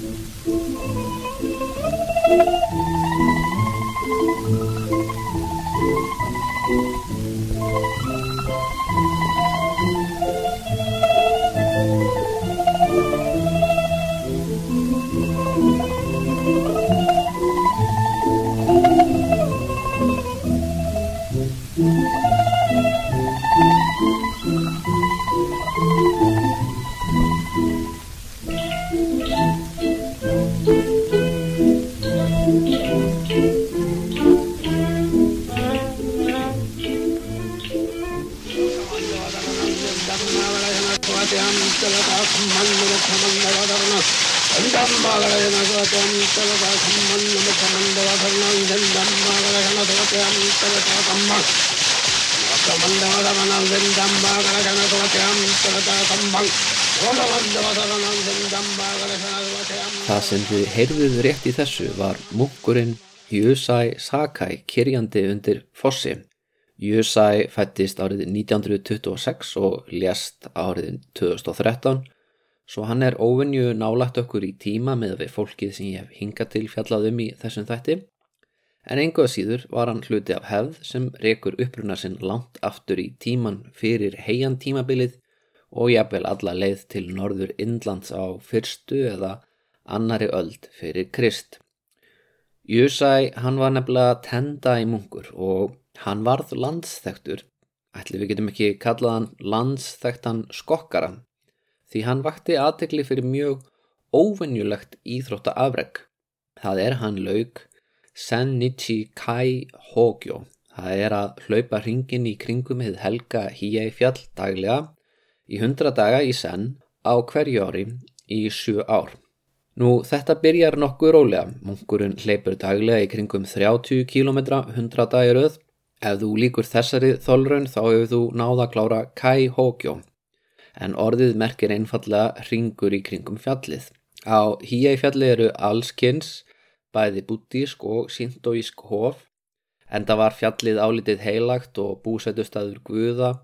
Thank you. Þið heyrðuð rétt í þessu var munkurinn Jusai Sakai kyrjandi undir fossi. Jusai fættist árið 1926 og lést árið 2013 svo hann er óvenju nálagt okkur í tíma með við fólkið sem ég hef hingað til fjallað um í þessum þætti en einhvað síður var hann hluti af hefð sem rekur uppruna sinn langt aftur í tíman fyrir heian tímabilið og jafnvel alla leið til norður Indlands á fyrstu eða annari öld fyrir Krist. Jusai hann var nefnilega tenda í munkur og hann varð landsþektur, ætli við getum ekki kallað hann landsþektan skokkara, því hann vakti aðtekli fyrir mjög óvenjulegt íþrótta afreg. Það er hann laug Sennichi Kai Hogyo. Það er að hlaupa hringin í kringum hið helga híja í fjall daglega í hundra daga í senn á hverju ári í sju ár. Nú þetta byrjar nokkuð rólega, munkurinn hleypur daglega í kringum 30 km 100 dagiröð. Ef þú líkur þessari þólraun þá hefur þú náða að klára Kai Hogyo, en orðið merkir einfallega ringur í kringum fjallið. Á hýja í fjalli eru allskynns, bæði bútísk og síntóísk hof, en það var fjallið álitið heilagt og búsætustadur guða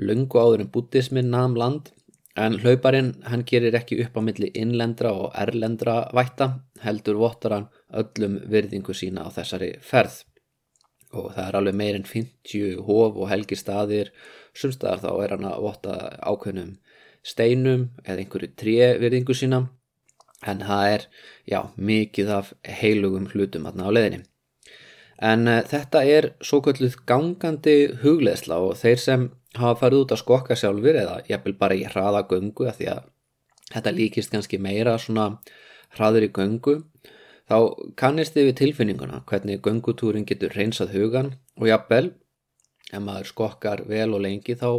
lungu áður en bútismin namn land en hlauparinn hann gerir ekki upp á milli innlendra og erlendra vætta heldur vottar hann öllum virðingu sína á þessari ferð. Og það er alveg meirinn 50 hof og helgi staðir sumstaðar þá er hann að votta ákveðnum steinum eða einhverju tré virðingu sína. En það er já mikið af heilugum hlutum aðna á leðinni en uh, þetta er svo kölluð gangandi hugleðsla og þeir sem hafa farið út að skokka sjálfur eða jafnvel bara í hraða göngu að því að þetta líkist kannski meira svona hraður í göngu þá kannist þið við tilfinninguna hvernig göngutúrin getur reynsað hugan og jafnvel ef maður skokkar vel og lengi þá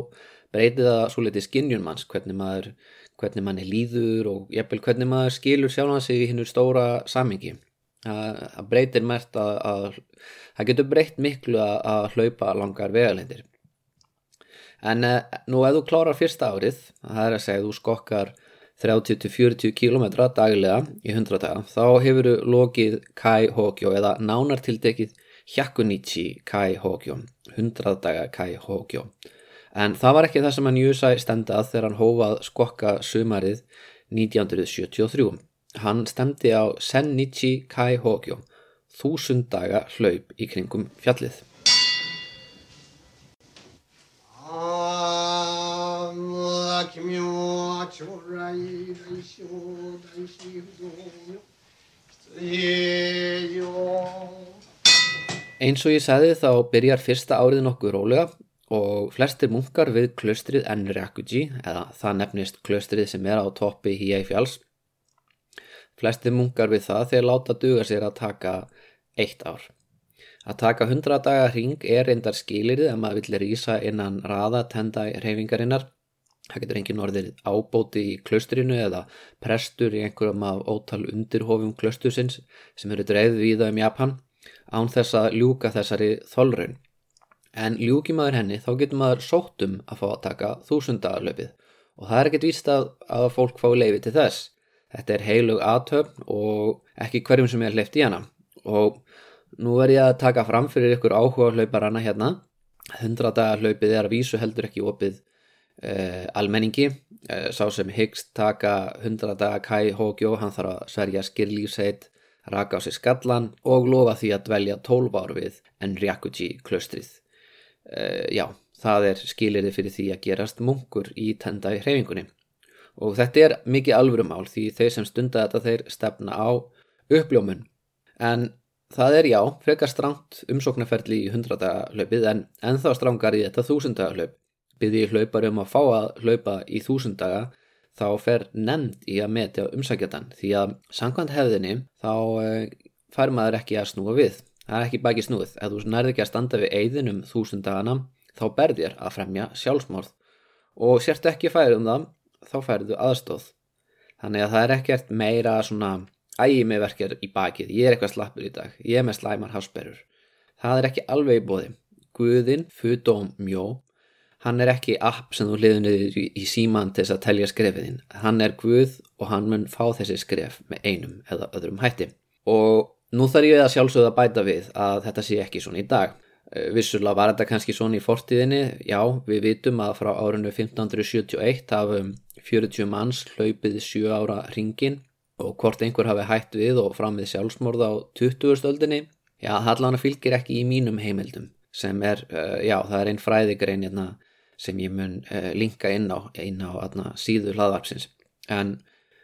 breytið það svo litið skinnjun manns hvernig maður hvernig manni líður og jafnvel hvernig maður skilur sjálf sig í hinnur stóra samingi það breytir mert að, að það getur breytt miklu að, að hlaupa langar vegalendir en uh, nú ef þú klárar fyrsta árið það er að segja þú skokkar 30-40 km daglega í 100 daga þá hefur þú lokið Kai Hogyo eða nánartildekið Hyakunichi Kai Hogyo 100 daga Kai Hogyo en það var ekki það sem hann Jusai stendað þegar hann hófað skokka sumarið 1973 hann stemdi á Sennichi Kai Hogyo þúsund daga hlaup í kringum fjallið Eins og ég sagði þá byrjar fyrsta árið nokkuð rólega og flestir munkar við klöstrið Enryakuji eða það nefnist klöstrið sem er á toppi í fjalls. Flestir munkar við það þegar láta duga sér að taka eitt ár. Að taka 100 daga hring er reyndar skilirið að maður vill rýsa innan raða tenda reyfingarinnar það getur engin orðið ábóti í klaustrinu eða prestur í einhverjum af ótal undirhofum klaustusins sem eru dreið viða um Japan án þess að ljúka þessari þolraun. En ljúki maður henni þá getur maður sóttum að fá að taka þúsundagalöpið og það er ekkert víst að, að fólk fái leiði til þess. Þetta er heilug aðtöfn og ekki hverjum sem er hleyft í hana. Og nú er ég að taka fram fyrir ykkur áhuga hlauparana hérna. 100 dagar hlaupið er að vísu heldur ekki opið uh, almenningi. Uh, sá sem hyggst taka 100 daga Kai Hókjó hann þarf að sverja skirlífsheit raka á sig skallan og lofa því að dvelja 12 ár við Enryakuji klaustrið. Uh, já, það er skilirði fyrir því að gerast munkur í tenda í hreyfingunni og þetta er mikið alvörumál því þeir sem stunda þetta þeir stefna á uppljómun. En það er já, frekar strangt umsóknarferðli í 100 daga hlaupið en ennþá strangar í þetta 1000 daga hlaup byrði hlaupar um að fá að hlaupa í 1000 daga þá fer nefnd í að metja umsækjatan því að sangkvæmt hefðinni þá uh, fær maður ekki að snúa við. Það er ekki baki snúið, ef þú nærði ekki að standa við eigðin um 1000 dagana þá berðir að fremja sjálfsmorð. Og sért ekki færið um það þá færðu aðstóð þannig að það er ekkert meira svona ægi með verkjar í bakið, ég er eitthvað slappur í dag ég er með slæmar hásperur það er ekki alveg í bóði Guðin, Fudóm, Mjó hann er ekki app sem þú liður niður í, síman til þess að telja skrefiðinn hann er Guð og hann mun fá þessi skref með einum eða öðrum hætti. Og nú þarf ég að sjálfsögða bæta við að þetta sé ekki svona í dag vissulega var þetta kannski svona í fortíðinni já, við vitum að frá árinu 1571 hafum 40 manns hlaupið 7 ára ringin og hvort einhver hafi hætt við og fram við sjálfsmorð á 20. stöldinni já, hallan fylgir ekki í mínum heimildum sem er, uh, já, það er einn fræðigrein hérna, sem ég mun uh, linka inn á, inn á atna, síðu hlaðvarpsins en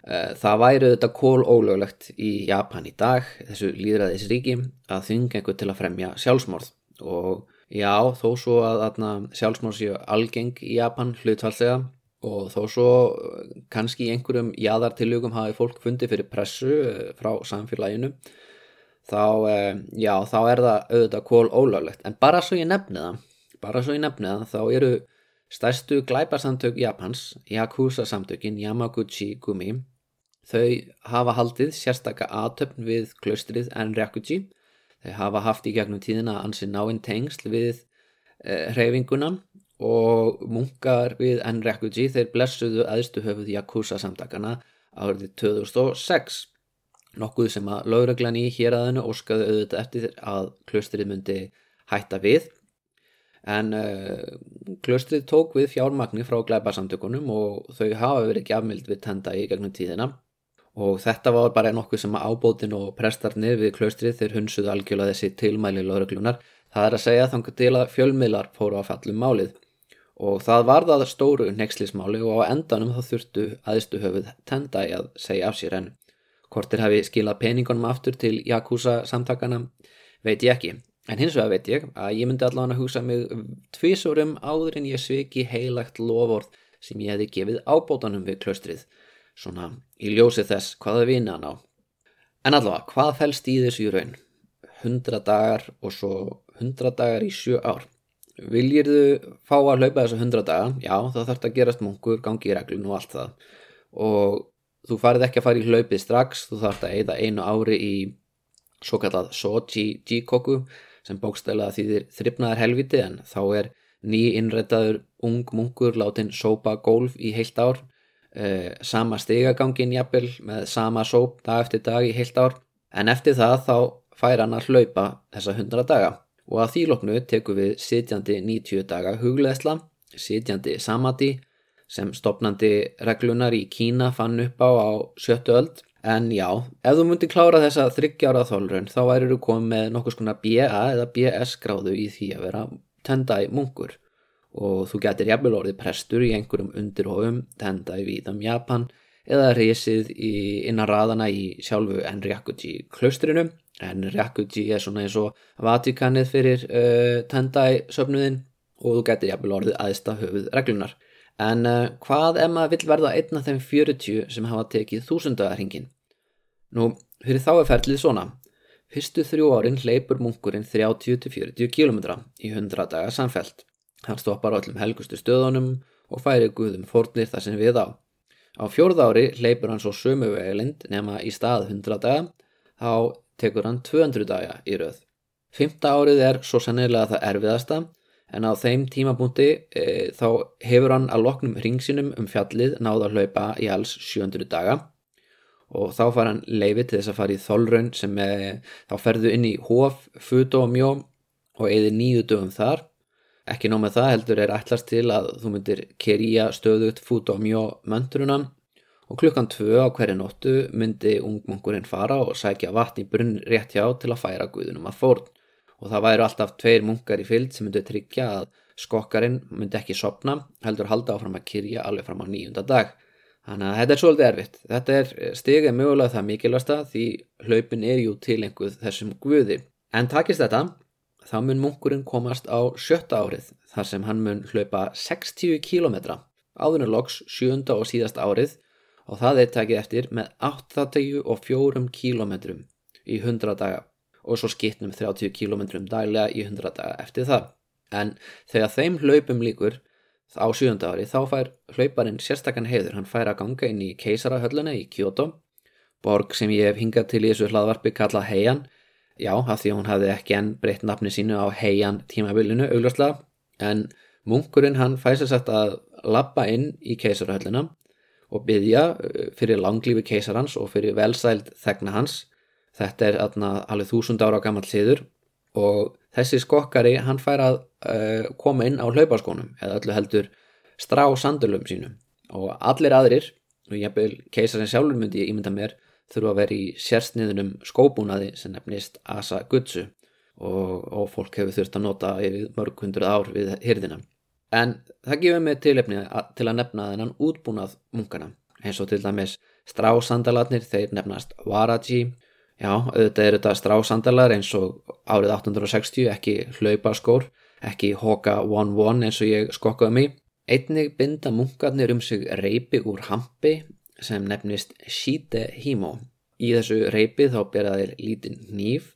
það væri þetta kól ólöglegt í Japan í dag þessu líðræðisríki að þynga einhver til að fremja sjálfsmorð og já, þó svo að atna, sjálfsmorð séu algeng í Japan hlutfallega og þó svo eh, kannski í einhverjum jáðartilugum hafi fólk fundið fyrir pressu eh, frá samfélaginu þá, eh, já, þá er það auðvitað kól ólöglegt. En bara svo ég nefni það bara svo ég nefni það þá eru stærstu glæparsamtök Japans Yakuza samtökin Yamaguchi Gumi þau hafa haldið sérstakka aðtöfn við klaustrið en Þau hafa haft í gegnum tíðina ansi náinn tengsl við eh, hreyfinguna og munkar við Enrekuji þeir blessuðu aðstu höfuð Yakuza samtakana árið 2006 nokkuð sem að lauraglan í héræðinu óskaðu auðvitað eftir að klöstrið myndi hætta við. En uh, klöstrið tók við fjármagni frá glæbarsamtökunum og þau hafa verið gjafmild við tenda í gegnum tíðina og þetta var bara nokkuð sem ábótin og prestarnir við klöstrið þeir hunsuðu algjörlega þessi tilmæli lauraglunar það er að segja þannig til að fjölmiðlar fóru á fallum málið. Og það var það stóru nexlismáli og á endanum þá þurftu aðstu höfuð Tendai að segja af sér en hvort þeir hafi skilað peningunum aftur til Yakuza samtakana veit ég ekki. En hins vegar veit ég að ég myndi allavega að hugsa mig tvísurum áður en ég sviki heilagt lofórð sem ég hefði gefið ábótanum við klöstrið svona í ljósi þess hvaða vina hann á en allavega hvað fælst í þessu í raun 100 dagar og svo 100 dagar í 7 ár Viljir þú fá að hlaupa þessu 100 daga? Já, þá þarf þetta að gerast munkur, gangi í reglun og allt það. Og þú farið ekki að fara í hlaupið strax, þú þarf að eida einu ári í svo kallað Sochi Jikoku sem bókstæla þýðir þryfnaðar helviti en þá er ný innrættaður ung munkur látin sópa gólf í heilt ár, sama stigagangin jafnvel með sama sóp dag eftir dag í heilt ár. En eftir það þá fær hann að hlaupa þessa 100 daga. Og að þýloknu tekum við sitjandi 90 daga hugleðsla, sitjandi samati sem stopnandi reglunar í Kína fann upp á á sjöttu öld. En já, ef þú myndir klára þessa þryggjára þólrun þá væri þú komið með nokkus konar BA eða BS gráðu í því að vera tendai munkur og þú getur jafnvel orðið prestur í einhverjum undirhófum tendai víðam Japan eða reysið innan raðana í sjálfu Enryakuji klaustrinu. En Ryakuji er svona eins og Vatikanið fyrir uh, Tendai söfnuðin og þú getur jafnvel orðið aðsta höfuð reglunar en uh, hvað ef maður vill verða einn af þeim 40 sem hafa tekið þúsundagarhingin nú, fyrir þá er ferlið svona. Fyrstu þrjú árin hleypur munkurinn 30-40 km í 100 daga samfelt hann stoppar á öllum helgustu stöðunum og færi guðum fórnir þar sem við á. Á fjórð ári hleypur hann svo sömu vegalind nema í stað 100 daga. Þá tekur hann 200 daga í rauð. Fymta árið er svo sennilega það erfiðasta en á þeim tímabúndi e, þá hefur hann að loknum ringsinum um fjallið náða að hlaupa í alls 700 daga. Og þá far hann leiði til þess að fara í þólraun sem e, þá ferðu inn í hóf, futu og mjó og eði nýju dögum þar Ekki nóg með það heldur er ætlast til að þú myndir kerja stöðut fút á mjó möndruna og klukkan tvö á hverju nóttu myndi ungmunkurinn fara og sækja vatn í brunn rétt hjá til að færa guðunum að fórn og það væru alltaf tveir munkar í fylg sem myndi tryggja að skokkarinn myndi ekki sopna heldur halda áfram að kyrja alveg fram á nýjunda dag. Þannig að þetta er svolítið erfitt. Þetta er stigið mögulega það mikilvægsta því hlaupin er jú tilenguð þessum guði. En takist þetta, þá mun munkurinn komast á sjötta árið þar sem hann mun hlaupa 60 km áðurinn loks sjönda og síðasta árið og það er takið eftir með 84 km í 100 daga og svo skittnum 30 km daglega í 100 daga eftir það. En þegar þeim hlaupum líkur á sjönda ári þá fær hlauparinn sérstakann heiður, hann fær að ganga inn í keisarahölluna í Kyoto, borg sem ég hef hingað til í þessu hlaðvarpi kallað Heian, já, af því hún hafði ekki enn breytt nafni sínu á Heian tímabilinu augljóslega, en munkurinn hann fæs að setja að lappa inn í keisarahölluna og byggja uh, fyrir langlífi keisarans og fyrir velsæld þegna hans. Þetta er atna, alveg þúsund ára gammal hliður og þessi skokkari hann fær að uh, koma inn á hlaupaskónum eða öllu heldur strá sandulum sínum og allir aðrir, og ég byrj keisarinn sjálfur myndi ég ímynda mér, þurfa að vera í sérsniðunum skóbúnaði sem nefnist Asa Gutsu og, og fólk hefur þurft að nota yfir mörg hundruð ár við hyrðina. En það gefur mig tilefni til að nefna þennan útbúnað munkana eins og til dæmis strásandalarnir þeir nefnast Waraji já, auðvitað eru þetta strásandalar eins og árið 1860 ekki hlaupaskór, ekki Hoka 1-1 eins og ég skokkaði mig einnig binda munkarnir um sig reypi úr hampi sem nefnist Shite Himo í þessu reypi þá beraðir lítinn nýf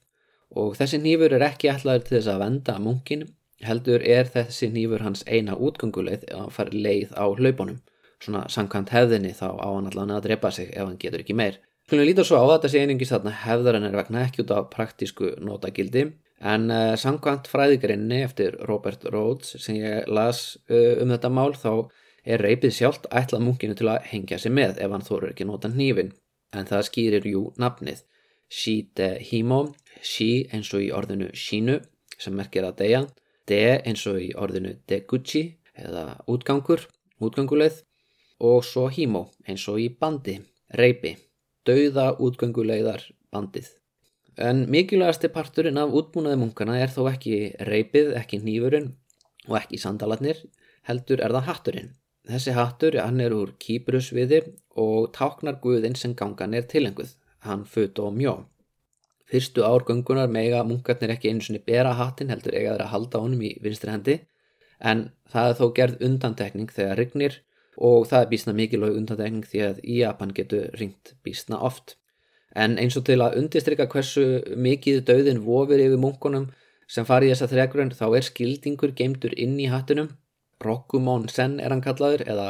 og þessi nýfur er ekki ætlaður til þess að venda munkin heldur er þessi nýfur hans eina útgönguleið ef hann far leið á hlaupunum. Svona samkvæmt hefðinni þá á hann allavega að drepa sig ef hann getur ekki meir. Skulum líta svo á þetta sé einingis þarna hefðarinn er vegna ekki út af praktísku notagildi. En uh, samkvæmt fræðigrinni eftir Robert Rhodes sem ég las uh, um þetta mál þá er reypið sjálft ætlað munkinu til að hengja sig með ef hann þóru ekki nota nýfin en það skýrir jú nafnið. Shite Himo, Shi eins og í orðinu Shinu sem merkir að deyja. De eins og í orðinu deguchi eða útgangur, útganguleið og svo hímó eins og í bandi, reypi, dauða útganguleiðar bandið. En mikilvægasti parturinn af útbúnaði munkana er þó ekki reypið, ekki nýfurinn og ekki sandalatnir, heldur er það hatturinn. Þessi hattur, hann er úr kýbrusviði og táknar guðinn sem gangan er tilenguð, hann föt og mjó. Fyrstu árgöngunar mega munkarnir ekki einu svoni bera hattin heldur eiga þeirra að halda honum í vinstri hendi en það er þó gerð undantekning þegar rignir og það er bísna mikilvæg undantekning því að í Japan getur ringt bísna oft. En eins og til að undistrykka hversu mikið döðin vofir yfir munkunum sem fari í þessa þregrun þá er skildingur geimtur inn í hattunum. Rokumon Sen er hann kallaður eða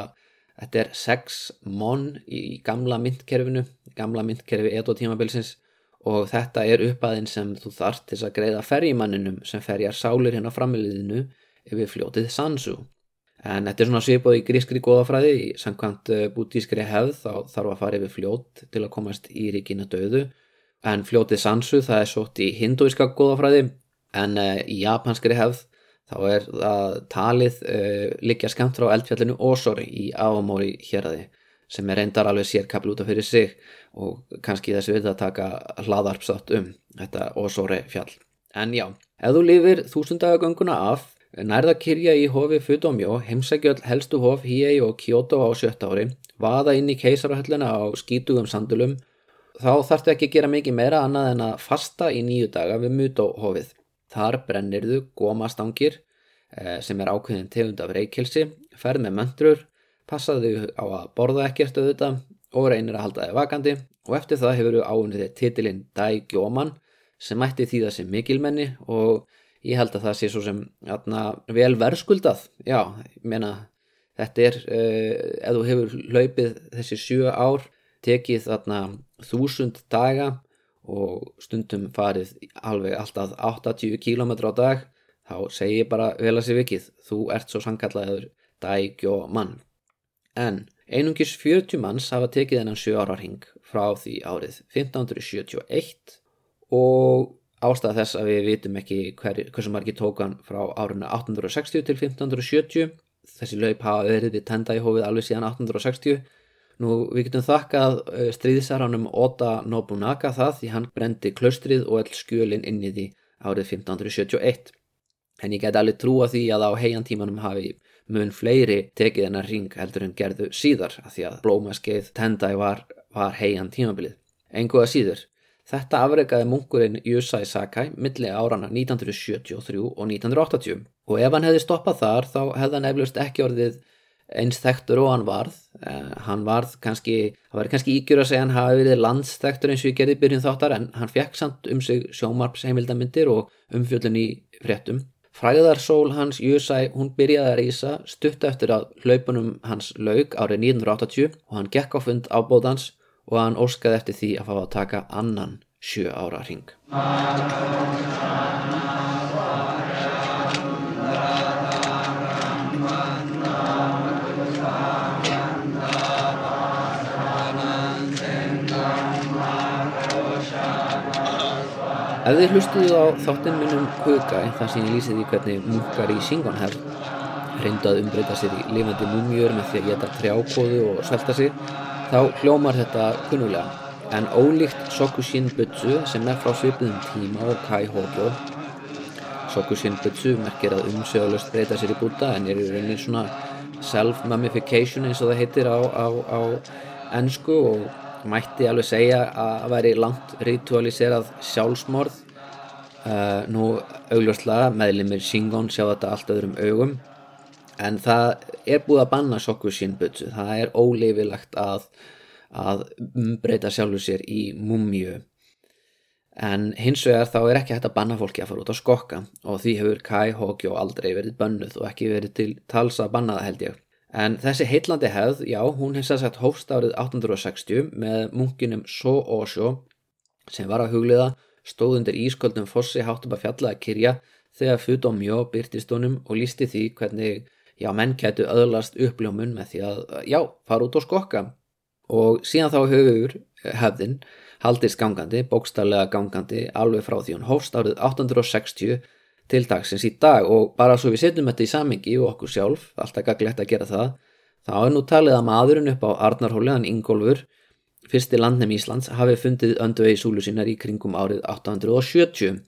þetta er 6 mon í gamla myndkerfinu, gamla myndkerfi edo tímabilsins og þetta er uppaðinn sem þú þart til að greiða ferjimanninum sem ferjar sálir hérna framiliðinu yfir fljótið Sansu. En þetta er svona svipað í grískri góðafræði, í samkvæmt eh, bútískri hefð þá þarf að fara yfir fljót til að komast í ríkina döðu. En fljótið Sansu það er sótt í hindúiska góðafræði en uh, í japanskri hefð þá er það talið uh, likja skemmt frá eldfjallinu Osori í Aomori hér aði sem er reyndar alveg sérkabl út af fyrir sig og kannski þessi við að taka hlaðarpsátt um þetta Osore fjall. En já, ef þú lifir þúsundagagönguna af, nærða kyrja í hofi Fudomjó, heimsækjöld helstu hof Hiei og Kyoto á sjött ári, vaða inn í keisarahöllina á skítugum sandulum, þá þarftu ekki að gera mikið meira annað en að fasta í nýju daga við Muto hofið. Þar brennirðu gómastangir eh, sem er ákveðin tegund af reykjelsi, ferð með möndrur, passaðu á að borða ekkert auðvitað og reynir að halda þig vakandi. Og eftir það hefur við áunnið þig titilinn Dai Gjóman sem mætti því það sem mikilmenni og ég held að það sé svo sem atna, vel verðskuldað já, ég meina þetta er, uh, ef þú hefur hlaupið þessi sjö ár tekið þarna þúsund daga og stundum farið alveg alltaf 80 km á dag þá segir bara vel að sé vikið þú ert svo sangallaður Dai Gjóman en einungis 40 manns hafa tekið þennan 7 ára ring frá því árið 1571 og ástæða þess að við vitum ekki hver, hversu margi tókan frá árunni 1860 til 1570 þessi laup hafa verið við tenda í hófið alveg síðan 1860 nú við getum þakkað uh, stríðisaránum Oda Nobunaga það því hann brendi klaustrið og all skjölin inn í því árið 1571 en ég get alveg trúa því að á heiantímanum hafi mun fleiri tekið hennar ring heldur en gerðu síðar að því að blómaskeið tendai var, var heian tímabilið. Enguða síður, þetta afreikaði munkurinn Yusai Sakai milli árana 1973 og 1980 og ef hann hefði stoppað þar þá hefði hann eflust ekki orðið eins þektur og hann varð. Uh, hann varð kannski, það var kannski ígjur að segja hann hafi verið landsþektur eins og ég gerði byrjun þáttar en hann fekk samt um sig sjómarps heimildamindir og umfjöldun í fréttum Fræðarsól hans Jusæ, hún byrjaði að rýsa stutt eftir að hlaupunum hans laug árið 1980 og hann gekk á fund ábóðans og hann óskaði eftir því að fá að taka annan sjö ára ring. Ef þið hlustuðu á þáttinn minnum Hugai þar sem ég lýsið í hvernig munkar í Singonherr reyndu að umbreyta sér í lifandi múmjör með því að geta trjákóðu og svelta sig þá hljómar þetta kunnulega en ólíkt Sokushin Butsu sem er frá svipiðum tíma og Kai Hokyo Sokushin Butsu merkir að umsögulegst breyta sér í búta en er í raunin svona self-mummification eins og það heitir á, á, á ennsku og mætti alveg segja að það væri langt ritualiserað sjálfsmorð. Uh, nú augljóslega meðlimir Shingon sjá þetta allt öðrum augum. En það er búið að banna Sokushinbutsu það er óleifilegt að að breyta sjálfur sér í mumju en hins vegar þá er ekki hægt að banna fólki að fara út á skokka. Og því hefur Kai Hokyo aldrei verið bönnuð og ekki verið til tals að banna það held ég En þessi heitlandi hefð, já, hún hefði sagt hófst árið 1860 með munkinum So Osho sem var að hugliða, stóð undir ísköldum fossi hátt upp að fjalla að kyrja þegar Fudomjó byrtist honum og lísti því hvernig, já, menn kætu öðlast uppljómun með því að, já, fara út og skokka. Og síðan þá höfur hefðin haldist gangandi, bókstarlega gangandi, alveg frá því hún hófst árið 1860 til dagsins í dag og bara svo við setjum þetta í samingi og okkur sjálf, alltaf gaglegt að gera það, þá er nú talið að maðurinn upp á Arnarhóli, hann Ingólfur, fyrsti landnum Íslands, hafi fundið öndvegi súlu sínar í kringum árið 870.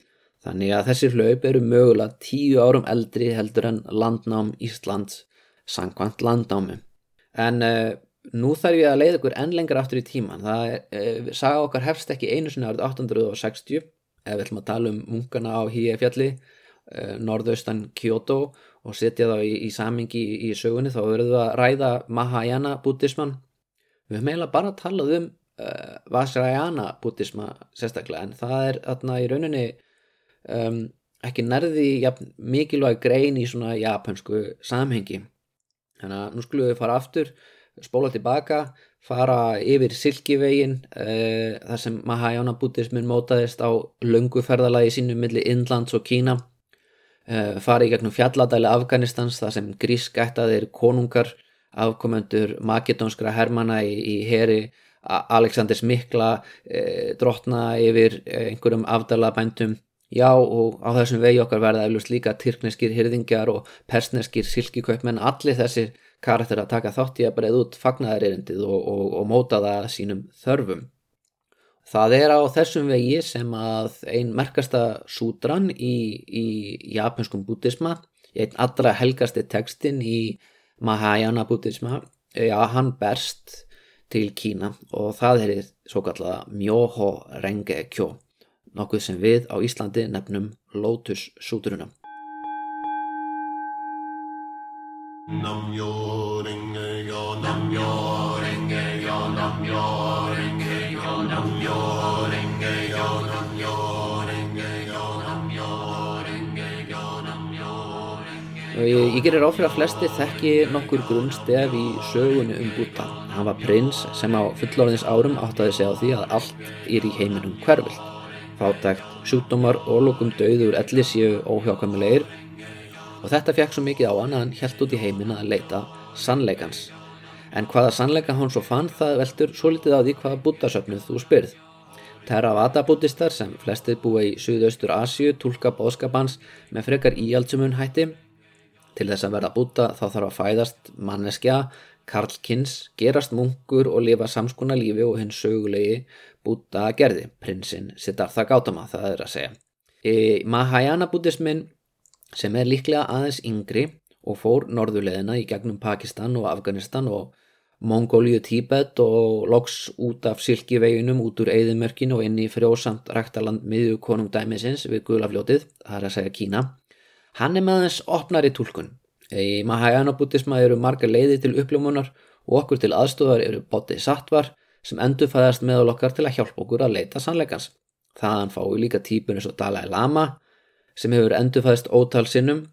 Þannig að þessir hlaup eru mögulega tíu árum eldri heldur en landnám Íslands sangkvæmt landnámi. En uh, nú þarf ég að leiða ykkur enn lengur aftur í tíman. Það er, uh, saga okkar hefst ekki einu sinni árið 860 ef við ætlum að tala um munkana á híja fjalli uh, norðaustan Kyoto og setja þá í, í samingi í, í sögunni þá verðum við að ræða Mahayana buddhisman. Við höfum eiginlega bara talað um uh, Vajrayana buddhisma sérstaklega en það er þarna í rauninni um, ekki nærði ja, mikilvæg grein í svona japansku samhengi. Þannig að nú skulum við fara aftur spóla tilbaka fara yfir Silkivegin uh, þar sem Mahayana buddhismin mótaðist á lönguferðalagi sínu millir Indlands og Kína. Eh, fari í gegnum fjalladæli Afganistans þar sem grískættaðir konungar afkomendur makedónskra hermana í, í heri Aleksandrs Mikla e, drotna yfir eh, einhverjum afdalabændum já og á þessum vegi okkar verða eflust líka tyrkneskir hyrðingjar og persneskir silkiköpmenn allir þessir karakter að taka þátt í að breyða út fagnaðaririndið og, og, og móta það sínum þörfum Það er á þessum vegi sem að einn merkasta súdran í, í japanskum bútisma, einn allra helgasti tekstin í Mahayana bútisma, já hann berst til Kína og það er svo kallaða Myoho Renge Kyo, nokkuð sem við á Íslandi nefnum Lotus sútruna. Namyo Renge Kyo, Namyo Renge Kyo, Namyo Renge Kyo Ég, ég gerir áfyrir að flesti þekki nokkur grunnstef í sögunni um Buddha. Hann var prins sem á fullorðins árum áttaði sig á því að allt er í heiminum hverfilt. Fátækt, sjúkdómar og lókum döður elli séu óhjákvæmulegir og þetta fekk svo mikið á hann að hann helt út í heimina að leita sannleikans. En hvaða sannleika hann svo fann það veldur svo litið á því hvaða Buddha söfnuð þú spyrð. Theravada bútistar sem flestið búa í Suðaustur Asju tólka bóðskapans með frekar íaldsumun hætti. Til þess að verða búta þá þarf að fæðast manneskja, karlkins, gerast munkur og lifa samskona lífi og hinn sögulegi búta gerði, prinsinn Siddhartha Gautama það er að segja. E, Mahayana bútismin sem er líklega aðeins yngri og fór norðuleðina í gegnum Pakistan og Afganistan og Mongóliu, Tíbet og loks út af Silkiveginum út úr Eðimörkin og inn í frjósamt ræktaland miðju konungdæmisins við Gulafljótið, það er að segja Kína. Hann er með þess opnari tólkun. Í Mahayana buddhisma eru marga leiði til uppljómunar og okkur til aðstofar eru bótið sattvar sem endur fæðast meðal okkar til að hjálpa okkur að leita sannleikans. Þaðan fái líka típun eins og Dalai Lama sem hefur endur fæðast ótal sinnum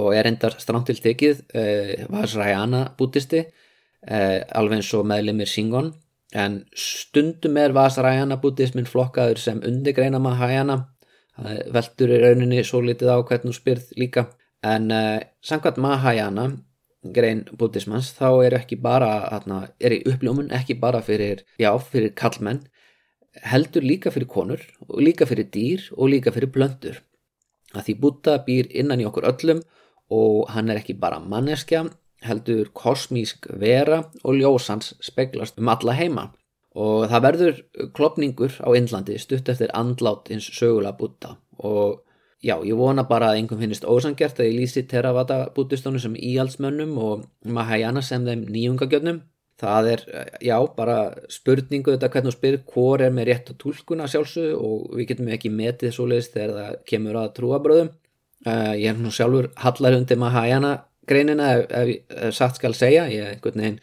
og er endar strántilt tekið eh, Vajrayana bútisti eh, alveg eins og meðlimir Singon en stundum er Vasarayana buddhismin flokkaður sem undirgreina Mahayana veldur í rauninni svo litið á hvernig þú spyrð líka. En eh, samkvæmt Mahayana grein buddhismans þá er ekki bara atna, er í uppljómun ekki bara fyrir, já, fyrir kallmenn heldur líka fyrir konur og líka fyrir dýr og líka fyrir blöndur að því Buddha býr innan í okkur öllum og hann er ekki bara manneskja heldur kosmísk vera og ljósans speglast um alla heima og það verður klopningur á Indlandi stutt eftir andlát eins sögulega búta og já, ég vona bara að einhverjum finnist ósangjart að ég lýsi Theravada bútistónu sem íhaldsmönnum og Mahayana sem þeim nýjungagjörnum það er, já, bara spurningu þetta hvernig þú spyrir hvor er með rétt á tólkuna sjálfsög og við getum ekki metið svo leiðist þegar það kemur að trúabröðum uh, ég er nú sjálfur hallar undir Mahayana greinina ef, ef, ef satt skal segja. Ég einhvern veginn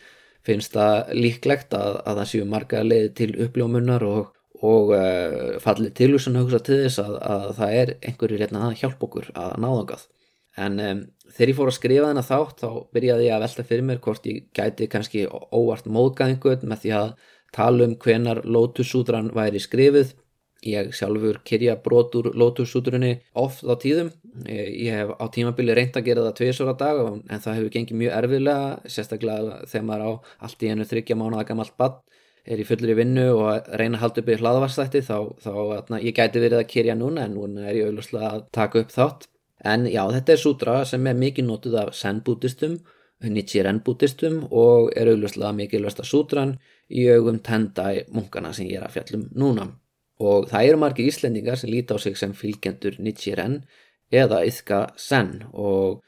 finnst það líklegt að, að það séu marga leiði til uppljómunar og, og uh, fallið tilvísun að hugsa til þess að, að það er einhverju reyna að hjálpa okkur að náðangað en um, þegar ég fór að skrifa þennan þátt þá byrjaði ég að velta fyrir mér hvort ég gæti kannski óvart móðgað einhvern með því að tala um hvenar Lótusúdran væri skrifið Ég sjálfur kyrja brotur lótussúturinni oft á tíðum. Ég hef á tímabili reynd að gera það tviðsóra dag en það hefur gengið mjög erfiðlega, sérstaklega þegar maður á allt í enu þryggja mánuða gammalt bann er í fullir í vinnu og reyna að halda upp í hlaðvarsþætti þá, þá atna, ég gæti verið að kyrja núna en núna er ég auðvitað að taka upp þátt. En já, þetta er sútra sem er mikið nótuð af zen-bútistum, nichiren-bútistum og er auðvitað mikið sútran í augum tendai munkana sem ég er að fjallum núna og það eru margir íslendingar sem líti á sig sem fylgjendur Nichiren eða Ithka Sen. Og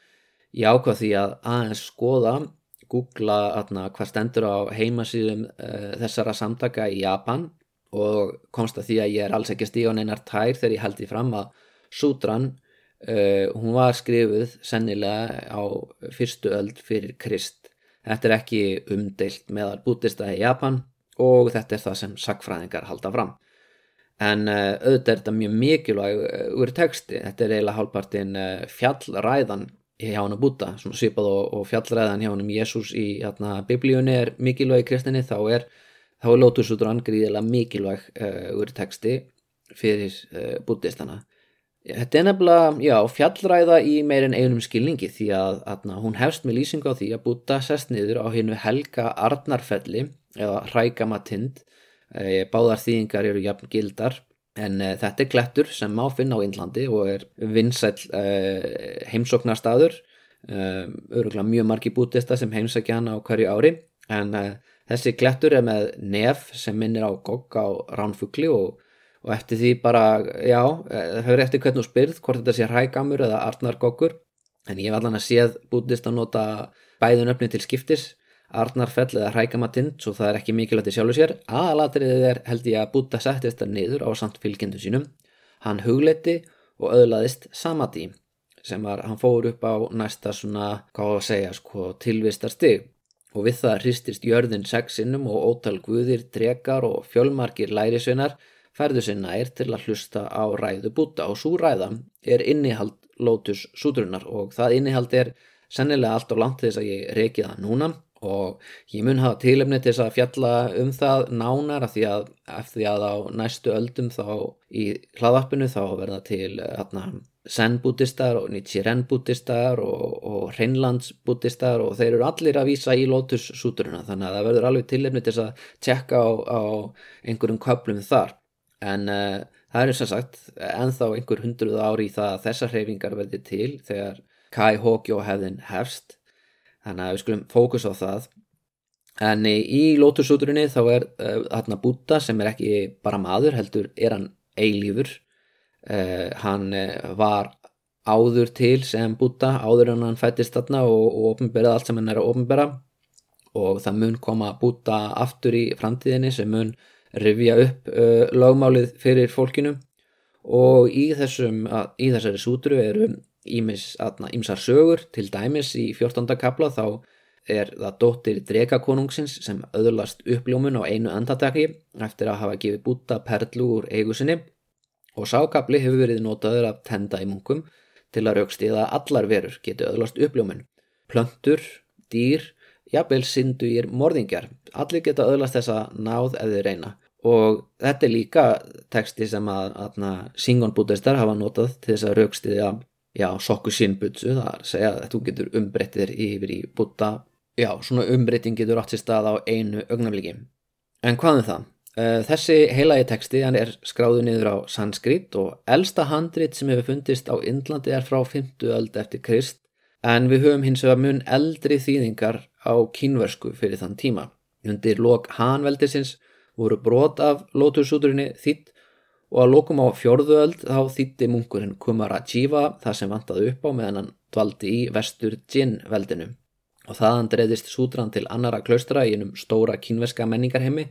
ég ákvað því að aðeins skoða googla atna, hvað stendur á heimasýðum uh, þessara samtaka í Japan. Og komst að því að ég er alls ekki stíðan einar tær þegar ég held því fram að Sutran uh, hún var skrifuð sennilega á fyrstu öld fyrir Krist. Þetta er ekki umdeilt meðal bútista í Japan og þetta er það sem sagfræðingar halda fram en uh, auðvitað er þetta mjög mikilvæg uh, úr texti, þetta er eiginlega hálfpartin uh, fjallræðan hjá hann að búta, svona svipað og, og fjallræðan hjá hann um Jésús í hérna, biblíunni er mikilvæg í kristinni, þá er þá er lótusútur angriðilega mikilvæg úr texti fyrir bútistana Þetta er nefnilega, já, fjallræða í meirinn einum skilningi því að atna, hún hefst með lýsingu á því að búta sest niður á hennu helga Arnarfelli eða Rækamatind Eh, báðar þýðingar eru jafn gildar en uh, þetta er klettur sem má finna á Índlandi og er vinsæl uh, heimsóknarstaður. Um, öruglega mjög margi bútista sem heimsækja hann á hverju ári en uh, þessi klettur er með nef sem minnir á gogg á ránfugli og, og eftir því bara já, það höfur eftir hvernig spyrð hvort þetta sé rægamur eða artnargoggur en ég var allan að séð bútist að nota bæðun öfni til skiptis Arnarfell eða Hrækamatind svo það er ekki mikilvægt í sjálfu sér. Aðalatriðið er held ég að Buddha settist það niður á samt fylgjendu sínum. Hann hugleiti og öðlaðist samadí sem var, hann fór upp á næsta svona, hvað að segja sko, tilvistar stig og við það hristist jörðin sexinum og ótal guðir, drekar og fjölmarkir lærisveinar færðu sér nær til að hlusta á ræðu Buddha og svo ræða er innihald Lotus sútrunar og það innihald er sennilega allt og langt þess að ég reiki það núna og ég mun hafa tilefni til þess að fjalla um það nánar af því að, eftir því að á næstu öldum þá í hlaðarpinu þá verða til zen-bútistar og nichiren-bútistar og, og hreinlands-bútistar og þeir eru allir að vísa í Lotus-súturuna. Þannig að það verður alveg tilefni til þess að tjekka á, á einhverjum köplum þar. En uh, það er sem sagt enþá einhver hundruð ári í það að þessar hreyfingar verði til þegar Kai Hokjó hefðin hefst þannig að við skulum fókus á það. En í lótusúturinni þá er uh, þarna Búta sem er ekki bara maður heldur er hann eilífur. Uh, hann var áður til sem Búta áður en hann fættist þarna og, og ofnberaði allt sem hann er að ofnbera og það mun koma Búta aftur í framtíðinni sem mun rifja upp uh, lögmálið fyrir fólkinu. Og í, þessum, í þessari sútru eru ímsar sögur til dæmis í 14. kapla þá er það dóttir drekakonungsins sem öðurlast uppljómun á einu andataki eftir að hafa gefið búta perlu úr eigu sinni og sákapli hefur verið notaður af tenda í munkum til að raukstiða að allar verur geti öðurlast uppljómun. Plöntur, dýr, jafnvel syndu í morðingjar, allir geta öðurlast þessa náð eða reyna og þetta er líka teksti sem að, að Singon bútistar hafa notað til þess að raukstiðja já, sokku sínbutsu, það er að segja að þú getur umbreyttir yfir í búta já, svona umbreyting getur átt sér stað á einu ögnafliki en hvað er um það? Eh, þessi heilagi teksti hann er skráðu niður á sanskrit og elsta handrit sem hefur fundist á Indlandi er frá 50 öld eftir Krist en við höfum hins vegar mun eldri þýðingar á kínversku fyrir þann tíma. Undir lok Hanveldisins voru brot af lótursúturinni þýtt og að lókum á fjörðuöld þá þýtti munkurinn Kumarajiva það sem vantaði upp á meðan hann dvaldi í vestur Jin veldinu. Og þaðan dreyðist sútran til annara klaustra í einum stóra kínveska menningarheimi.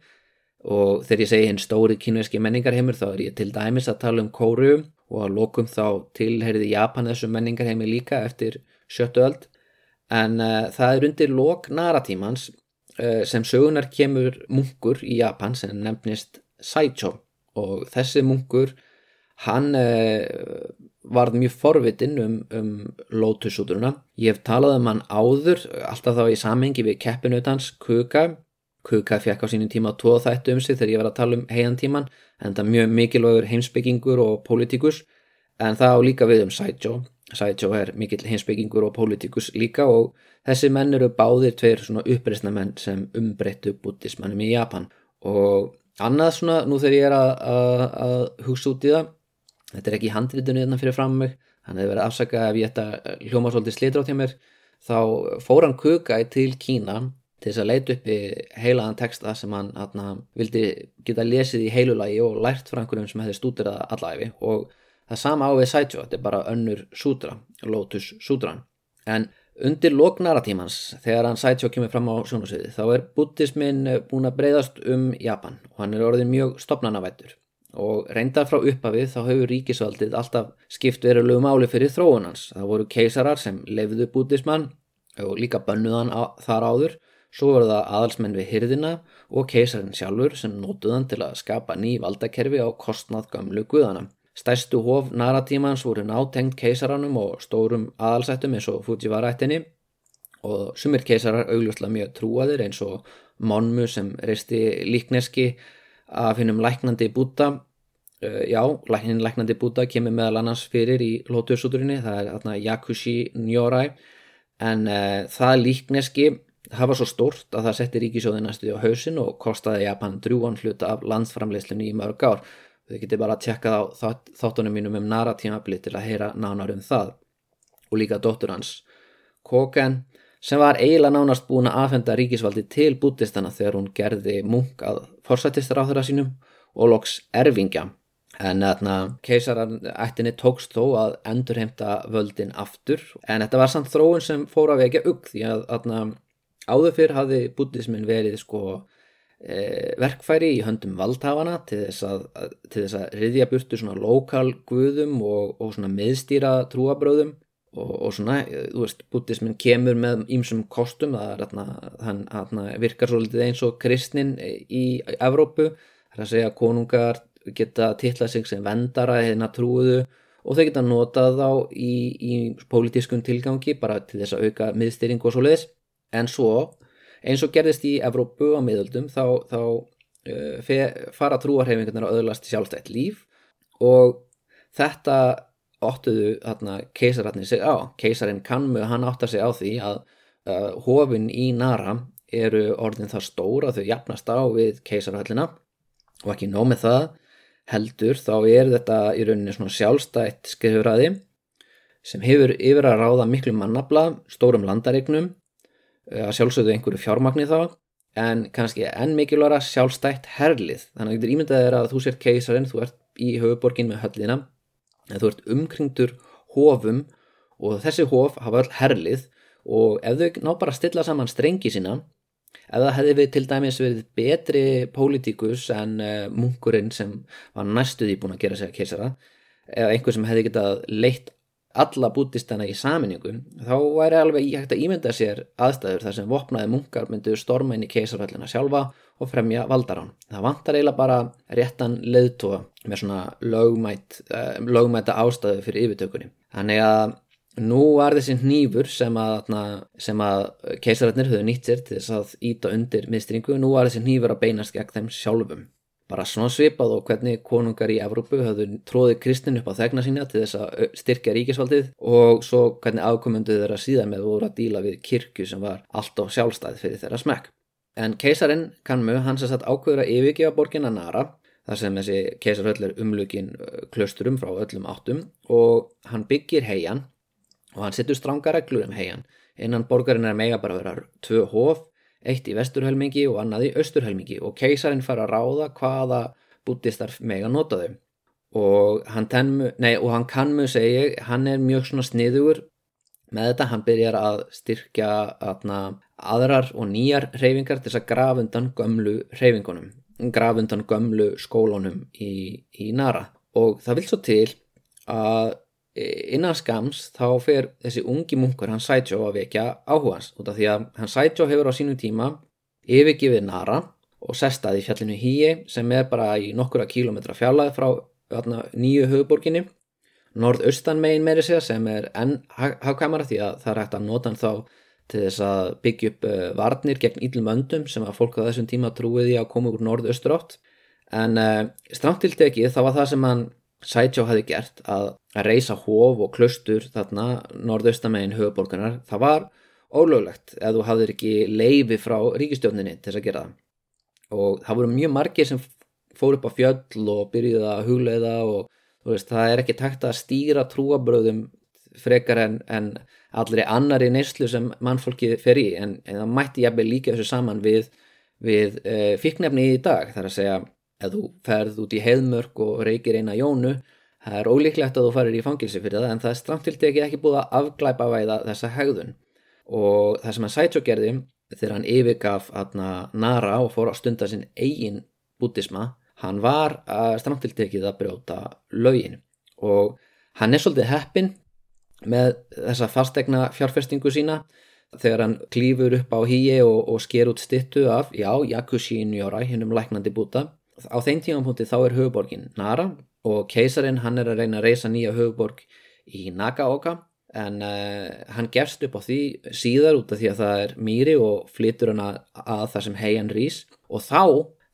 Og þegar ég segi hinn stóri kínveski menningarheimur þá er ég til dæmis að tala um kóru og að lókum þá tilheyriði Japan þessu menningarheimi líka eftir sjöttu öld. En uh, það er undir lók naratímans uh, sem sögunar kemur munkur í Japan sem nefnist Saicho og þessi munkur hann eh, varð mjög forvitinn um, um lótusúturuna ég hef talað um hann áður alltaf þá í samengi við keppinutans Kuka. Kuka fekk á sínum tíma tvoð þættu um sig þegar ég var að tala um heiantíman en það er mjög mikilvægur heimsbyggingur og pólitíkus. En það á líka við um Saijo Saijo er mikill heimsbyggingur og pólitíkus líka og þessi menn eru báðir tveir svona uppreysna menn sem umbreyttu bútismannum í Japan. Og annað svona, nú þegar ég er að, að, að hugsa út í það þetta er ekki handritunni þarna fyrir fram mig að það verið afsaka ef ég ætta hljóma svolítið slitra á því mér þá fór hann Kukai til Kína til þess að leita upp í heilaðan texta sem hann atna, vildi geta lesið í heilulagi og lært frá einhverjum sem hefði stútirað allæfi og það sama á við Saicho, þetta er bara önnur sútra, Lotus sútran. En Undir loknaratímans, þegar hann Saicho kemur fram á sjónasviði, þá er buddhismin eh, búin að breyðast um Japan og hann er orðin mjög stopnanavættur og reyndar frá uppafið þá hefur ríkisvaldið alltaf skipt verulegu máli fyrir þróunans. Það voru keisarar sem lefðu buddhisman og líka bönnuðan þar áður, svo voru það aðalsmenn við hyrðina og keisarinn sjálfur sem nótuðan til að skapa ný valdakerfi á kostnað gamlu guðana. Stærstu hof naratímans voru nátengt keisaranum og stórum aðalsættum eins og Fujiwara-ættinni. Og sumir keisarar augljóslega mjög trúaðir eins og Monmu sem reisti líkneski af hinnum læknandi búta. Uh, já, hinn læknandi búta kemur meðal annars fyrir í lótuðsúturinni, það er þarna Yakushi Nyorai. En uh, það líkneski var svo stórt að það setti ríkisjóði næstu á hausin og kostaði Japan drjúan hluta af landsframleyslunni í mörg ár Þau getið bara að tjekka á þátt, þáttunum mínum um narratímabli til að heyra nánar um það. Og líka dóttur hans, Koken, sem var eiginlega nánast búin að afhenda ríkisvaldi til bútistana þegar hún gerði munk að forsættistar á þeirra sínum og loks erfingja. En keisarættinni tókst þó að endurheimta völdin aftur. En þetta var samt þróun sem fór að vekja ugg því að þarna áður fyrr hafði bútismin verið sko verkfæri í höndum valdhafana til þess að, til þess að riðja burtu svona lokal guðum og, og svona miðstýra trúabröðum og, og svona, þú veist, buddhismin kemur með ímsum kostum, það hann, hann virkar svolítið eins og kristnin í Evrópu, það er að segja að konungar geta tillað sig sem vendara hérna trúuðu og þau geta notað þá í, í pólitískun tilgangi bara til þess að auka miðstýring og svo leiðis en svo eins og gerðist í Evrópu á miðöldum þá, þá uh, fara trúarhefingarnir að öðlast sjálfstætt líf og þetta óttuðu keisararnir sig á. Keisarinn Kanmu hann áttar sig á því að uh, hofin í Nara eru orðin það stóra þau jafnast á við keisarhöllina og ekki nóg með það heldur þá er þetta í rauninni svona sjálfstætt skrifuraði sem hefur yfir að ráða miklu mannabla, stórum landaregnum, að sjálfsögðu einhverju fjármagni þá, en kannski enn mikilværa sjálfstætt herlið. Þannig að þetta er ímyndað er að þú sért keisarinn, þú ert í höfuborgin með höllina, en þú ert umkringdur hófum og þessi hóf hafa öll herlið og ef þau ná bara að stilla saman strengi sína, ef það hefði við til dæmis verið betri pólitíkus en uh, munkurinn sem var næstuði búin að gera sig að keisara, eða einhver sem hefði getað leitt alla bútistana í saminningu þá væri alveg íhægt að ímynda sér aðstæður þar sem vopnaði munkar myndu storma inn í keisarhöllina sjálfa og fremja valdarán. Það vantar eiginlega bara réttan leðtóa með svona lögmætt, uh, lögmætta ástæðu fyrir yfirtökunni. Þannig að nú var þessi nýfur sem að, að keisarhöllnir höfðu nýtt sér til þess að íta undir miðstringu, nú var þessi nýfur að beinast gegn þeim sjálfum bara svona svipað og hvernig konungar í Evrópu hafðu tróðið kristin upp á þegna sína til þess að styrkja ríkisvaldið og svo hvernig afkomunduð þeirra síðan með voru að díla við kirkju sem var allt á sjálfstæð fyrir þeirra smekk. En keisarin kannmu hans að satt ákveður að yfirgefa borginna Nara þar sem þessi keisarhöll er umlugin klösturum frá öllum áttum og hann byggir heian og hann setur stranga reglur um heian innan borgarinn er mega bara að vera tvö hof eitt í vesturhelmingi og annað í austurhelmingi og keisarin fara að ráða hvaða búttistar mega nota þau. Og hann, tenmu, nei, og hann kannmu segja, hann er mjög svona sniðugur með þetta, hann byrjar að styrkja aðna, aðrar og nýjar reyfingar til þess að grafundan gömlu reyfingunum, grafundan gömlu skólunum í, í Nara. Og það vil svo til að innan skams þá fer þessi ungi munkur hann Sætjó að vekja áhugans út af því að hann Sætjó hefur á sínum tíma yfirgifið Nara og sestaði í fjallinu Híi sem er bara í nokkura kílometra fjallað frá öðna, nýju höfuborginni norðaustan megin meiri segja sem er enn hafkæmara því að það er hægt að nota hann þá til þess að byggja upp uh, varnir gegn íllum öndum sem að fólk á þessum tíma trúiði að koma úr norðaustur átt en uh, strandtiltekið þá var það sem hann Sætjó hafi gert að, reysa hóf og klustur þarna norðaustamegin höfuborgarnar, það var ólöglegt ef þú hafðir ekki leifi frá ríkistjóninni til þess að gera það. Og það voru mjög margir sem fór upp á fjöll og byrjuði að hugleiða og veist, það er ekki takt að stýra trúabröðum frekar en, en allri annari neyslu sem mannfólki fer í. En, en það mætti jafnveg líka þessu saman við, við e, fikknefni í dag. Þar að segja ef þú ferð út í heiðmörk og reykir eina jónu það er ólíklegt að þú farir í fangilsi fyrir það en það er stramtilteki ekki búið að afglæpa væða þessa hegðun. Og það sem hann Saito gerði þegar hann yfirgaf aðna Nara og fór að stunda sin eigin bútisma hann var að stramtiltekið að brjóta lögin. Og hann er svolítið heppin með þessa fastegna fjárfestingu sína. Þegar hann klýfur upp á híi og, og sker út stittu af, já, Yakushin Yorai, hennum læknandi búta á þeim tímanpunkti þá er höfuborgin Nara og keisarin hann er að reyna að reysa nýja höfuborg í Nagaoka en uh, hann gerst upp á því síðar út af því að það er mýri og flytur hann að, að það sem heian rís. Og þá,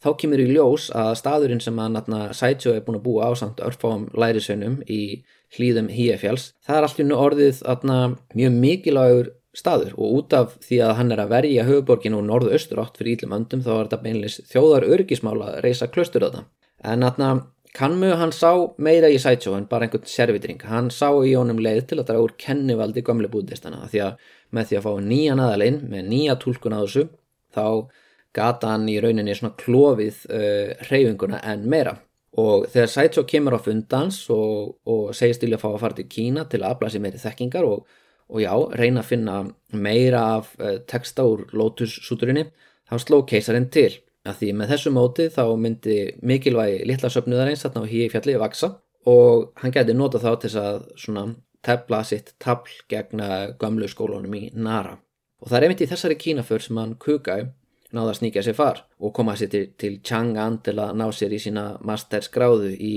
þá kemur í ljós að staðurinn sem hann Sætsjó er búin að búa á samt örfáum lærisönum í hlýðum híefjáls, það er alltaf orðið atna, mjög mikilvægur staður og út af því að hann er að verja höfuborgin og norðu-östur átt fyrir íllum öndum þá var þetta beinleis þjóðar örgismála að reysa klöstur það. En aðna kannmu hann sá meira í Sætsjó en bara einhvern servitring. Hann sá í honum leið til að er úr kennivaldi gamle búdistana því að með því að fá nýjan aðalinn með nýja tólkun á þessu þá gata hann í rauninni svona klófið uh, reyfinguna en meira. Og þegar Sætsjó kemur á fundans og, og segist til að fá að fara til Kína til að afla sér meiri þekkingar og og já, reyna að finna meira af uh, texta úr Lotus-súturinni, þá sló keisarinn til að því með þessu móti þá myndi mikilvægi litla söpnuðareins þarna á hí fjallið vaksa og hann geti nota þá til að svona tefla sitt tabl gegn gamlu skólunum í Nara. Og það er einmitt í þessari kínaför sem hann Kugai náða að sníkja sér far og koma sér til, til Chang'an til að ná sér í sína masterskráðu í,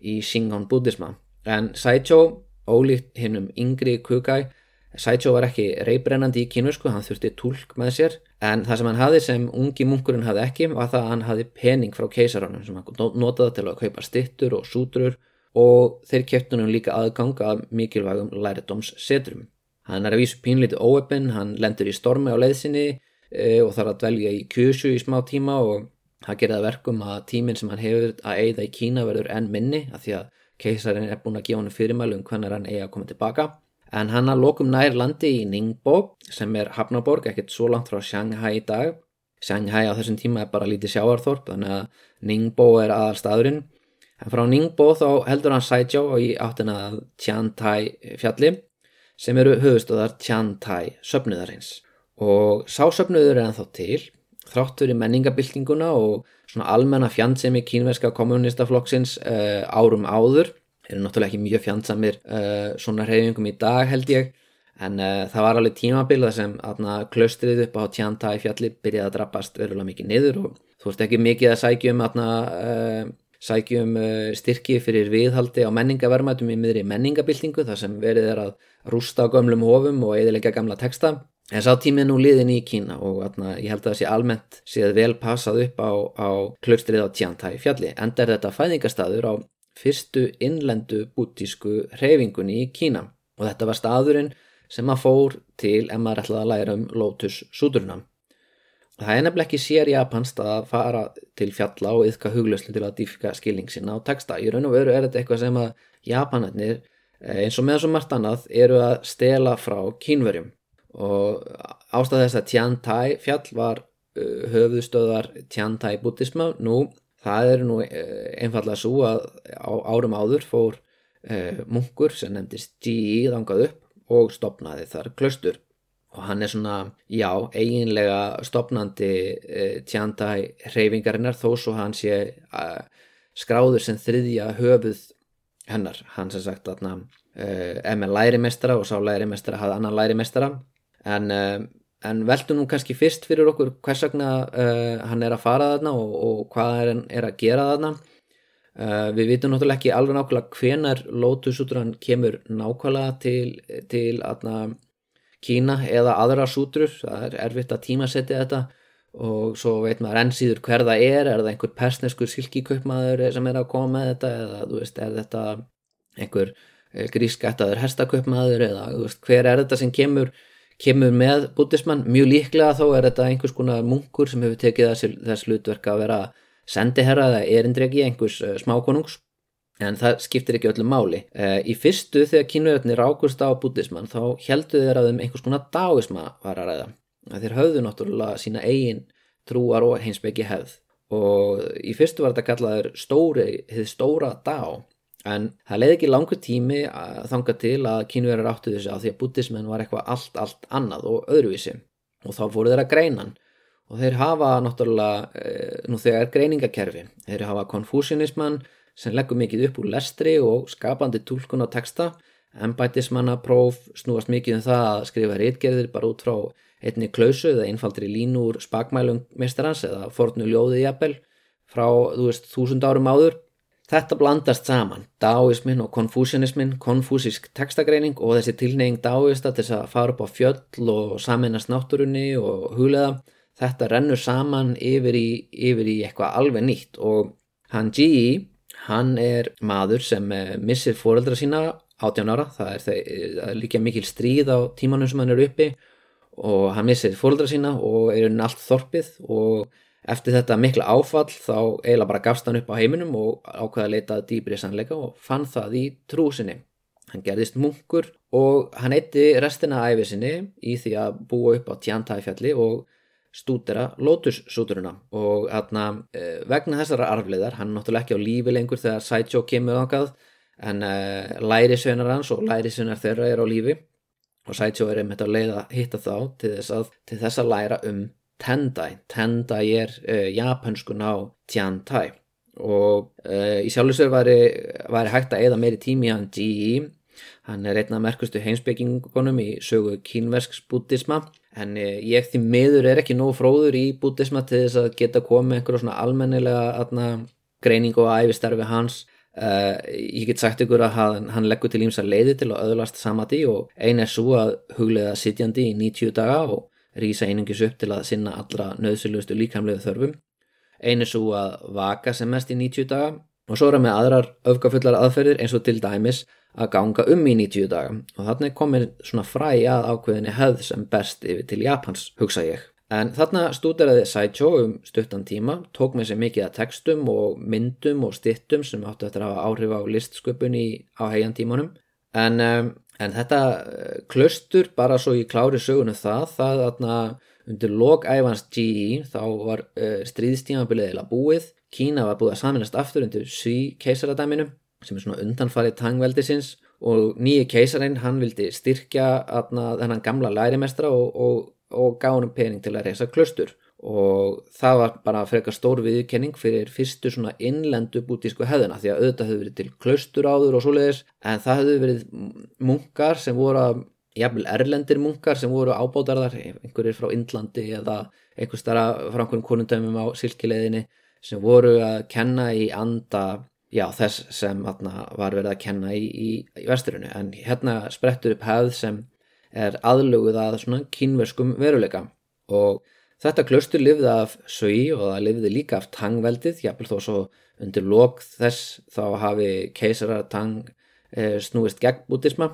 í Shingon buddhisma. En Saicho, ólíkt hinnum yngri Kugai, Sætjó var ekki reybrennandi í kínusku, hann þurfti tólk með sér en það sem hann hafi sem ungi munkurinn hafi ekki var það að hann hafi pening frá keisarannum sem hann notaði til að kaupa stittur og sútrur og þeir keftunum líka aðganga af mikilvægum læridomssetrum. Hann er að vísu pínlítið óöppin, hann lendur í stormi á leiðsinni e, og þarf að dvelja í kjösju í smá tíma og Það gerir það verkum að tíminn sem hann hefur að eigða í Kína verður enn minni að því að keisarinn er búin að gefa hann fyrirmælu um hvernig hann eigi að koma tilbaka. En hann að lokum nær landi í Ningbo sem er Hafnaborg, ekkert svo langt frá Shanghai í dag. Shanghai á þessum tíma er bara lítið sjáarþorp þannig að Ningbo er aðal staðurinn. En frá Ningbo þá heldur hann Saijó í áttina Tiantai fjalli sem eru höfustöðar Tiantai söpnuðarins. Og sásöpnuður er ennþá til þráttur í menningabildinguna og svona almenna fjandsemi kínverska kommunistaflokksins uh, árum áður eru náttúrulega ekki mjög fjandsamir uh, svona reyfingum í dag held ég en uh, það var alveg tímabilða sem aðna klaustrið upp á tjanta í fjalli byrjaði að drabbast verulega mikið niður og þú veist ekki mikið að sækjum aðna sækjum styrki fyrir viðhaldi á menningavermaðum í miðri menningabildingu þar sem verið er að rústa á gömlum hofum og eðilega gamla texta En sá tímið nú liðin í Kína og atna, ég held að það sé almennt séð vel passað upp á, á klaustrið á Tiantai fjalli. Enda er þetta fæðingastadur á fyrstu innlendu bútísku reyfingunni í Kína og þetta var staðurinn sem maður fór til en maður ætlaði að læra um Lotus súturna. Það er nefnileg ekki sér japanst að fara til fjalla og yfka huglöslu til að dýfka skilning sinna á texta. Í raun og veru er þetta eitthvað sem að japanarnir eh, eins og með svo margt annað eru að stela frá kínverjum og ástæð þess að Tian Tai fjall var uh, höfðustöðar Tian Tai buddhisma nú það er nú uh, einfallega svo að á árum áður fór uh, munkur sem nefndist G.I. þangað upp og stopnaði þar klaustur og hann er svona, já, eiginlega stopnandi Tian Tai hreyfingarinnar þó svo hann sé uh, skráður sem þriðja höfuð hennar, hann sem sagt að hann uh, er með lærimestara og sá lærimestara hafði annan lærimestara en, uh, en veltum nú kannski fyrst fyrir okkur hvers vegna uh, hann er að fara þarna og, og hvað er, er að gera þarna. Uh, við vitum náttúrulega ekki alveg nákvæmlega hvenar Lótusútran kemur nákvæmlega til, til aðna, Kína eða aðra sútrur. Það er erfitt að tímasetja þetta og svo veit maður enn síður hver það er. Er það einhver persneskur silkikaupmaður sem er að koma með þetta eða þú veist er þetta einhver grískættaður hestakaupmaður eða veist, hver er þetta sem kemur kemur með bútismann, mjög líklega þó er þetta einhvers konar munkur sem hefur tekið þess, þess hlutverk að vera sendiherra eða erindregi einhvers uh, smákonungs en það skiptir ekki öllum máli. Uh, í fyrstu þegar kynverðinni rákust á bútismann þá heldu þeir að þeim einhvers konar dáisma var að ræða. Þeir höfðu náttúrulega sína eigin trúar og heimsbyggi hefð og í fyrstu var þetta kallaður stóri, þið stóra dá En það leiði ekki langur tími að þanga til að kínverðar áttu þessu að því að bútismenn var eitthvað allt, allt annað og öðruvísi. Og þá fóru þeir að greinan og þeir hafa náttúrulega, e, nú þegar greiningakerfi, þeir hafa konfúsinismann sem leggur mikið upp úr lestri og skapandi tólkun á texta, ennbætismannapróf snúast mikið um það að skrifa reitgerðir bara út frá einni klausu eða einfaldri línur spakmælum mestarans eða fornu ljóðið jafnvel frá, þú veist, þúsund árum áður Þetta blandast saman, dáismin og konfúsianismin, konfúsisk textagreining og þessi tilneying dáista til að fara upp á fjöll og saminast náttúrunni og huglega. Þetta rennur saman yfir í, yfir í eitthvað alveg nýtt og hann G.E. hann er maður sem eh, missir fóreldra sína 18 ára, það er, það er líka mikil stríð á tímanum sem hann er uppi og hann missir fóreldra sína og er unn allt þorpið og Eftir þetta mikla áfall þá eiginlega bara gafst hann upp á heiminum og ákveða að leita dýbri sannleika og fann það í trúsinni. Hann gerðist munkur og hann eitti restina af æfisinni í því að búa upp á tjantæfjalli og stúdera lótussúturuna og atna, e, vegna þessara arfleðar, hann er náttúrulega ekki á lífi lengur þegar Saito kemur ákvað en e, lærisveinar hans og lærisveinar þeirra er á lífi og Saito er einmitt að leiða hitta þá til þess að, til þess að læra um Tendai. Tendai er uh, japanskun á Tiantai og uh, í sjálfsögur væri hægt að eða meiri tími hann G.I. Hann er einn af merkustu heimsbyggingunum í sögu kínversks bútisma en uh, ég því miður er ekki nógu fróður í bútisma til þess að geta komið einhverjum svona almennilega atna, greining og æfistarfi hans Uh, ég get sagt ykkur að hann, hann leggur til ímsa leiði til að öðlast samati og eina er svo að huglega sitjandi í 90 daga og rýsa einungis upp til að sinna allra nöðsilustu líkamlegu þörfum. Einu svo að vaka sem mest í 90 daga og svo er það með aðrar öfgafullar aðferðir eins og til dæmis að ganga um í 90 daga og þannig komir svona fræ að ákveðinni höfð sem best yfir til Japans, hugsa ég. En þarna stúderaði Saicho um stuttan tíma, tók með sér mikið að textum og myndum og stittum sem áttu eftir að hafa áhrif á listsköpun á heiantímanum. En, en þetta eh, klustur, bara svo í klári sögunu það, það þarna undir logæfans GE þá var uh, stríðstímabilið eða búið. Kína var búið að saminast aftur undir Sui keisaradæminu sem er svona undanfarið tangveldisins og nýju keisarinn hann vildi styrkja atna, þennan gamla lærimestra og, og og gá hann pening til að reysa klustur og það var bara frekar stór viðkenning fyrir fyrstu svona innlendu bútísku hefðina því að auðvitað hefur verið til klustur áður og svoleiðis en það hefur verið munkar sem voru að, jafnvel erlendir munkar sem voru ábátarðar, einhverjir frá Indlandi eða einhver starra frá einhverjum konundæmum á silkileðinni sem voru að kenna í anda já, þess sem atna, var verið að kenna í, í, í vesturinu en hérna sprettur upp hefð sem er aðlöguð að svona kínverskum veruleika. Og þetta klöstur lifði af Sui og það lifði líka af Tang-veldið, jápil þó svo undir lok þess þá hafi keisarar Tang e, snúist gegn bútisma.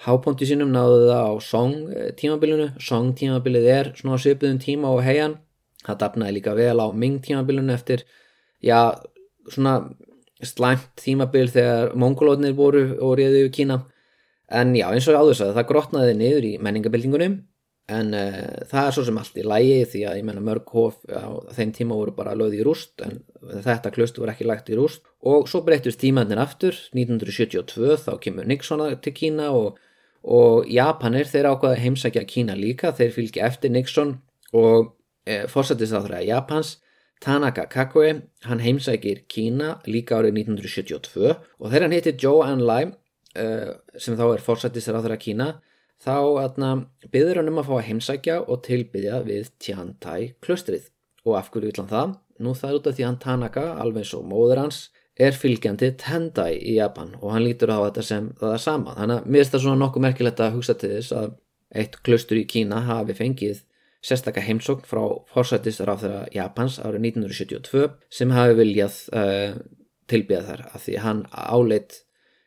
Háponti sínum náðu það á Song eh, tímabilinu, Song tímabilið er svona svipuðum tíma og heian, það dafnaði líka vel á Ming tímabilinu eftir, já, svona slæmt tímabil þegar mongolóðnir voru og reyðu í Kína. En já, eins og áður sagði, það grotnaði niður í menningabildingunum en uh, það er svo sem allt í lægi því að ég menna mörg hof á þeim tíma voru bara lögði í rúst en þetta klöstu voru ekki lægt í rúst. Og svo breytist tímannir aftur 1972 þá kemur Nixon til Kína og, og Japanir þeir ákvaða heimsækja Kína líka þeir fylgja eftir Nixon og eh, fórsættist á það Japans Tanaka Kakue, hann heimsækir Kína líka árið 1972 og þegar hann heitir Joe Enlai uh, sem þá er fórsættisir á þeirra Kína þá byður hann um að fá að heimsækja og tilbyðja við Tiantai klustrið og af hverju vil hann það? Nú það er út af því hann Tanaka, alveg og móður hans er fylgjandi Tendai í Japan. Og hann lítur á þetta sem það er sama. Þannig að mér er þetta svona nokkuð merkilegt að hugsa til þess að eitt klustur í Kína hafi fengið sérstakka heimsókn frá fórsættisar á þeirra Japans árið 1972 sem hafi viljað uh, tilbyða þar af því hann áleitt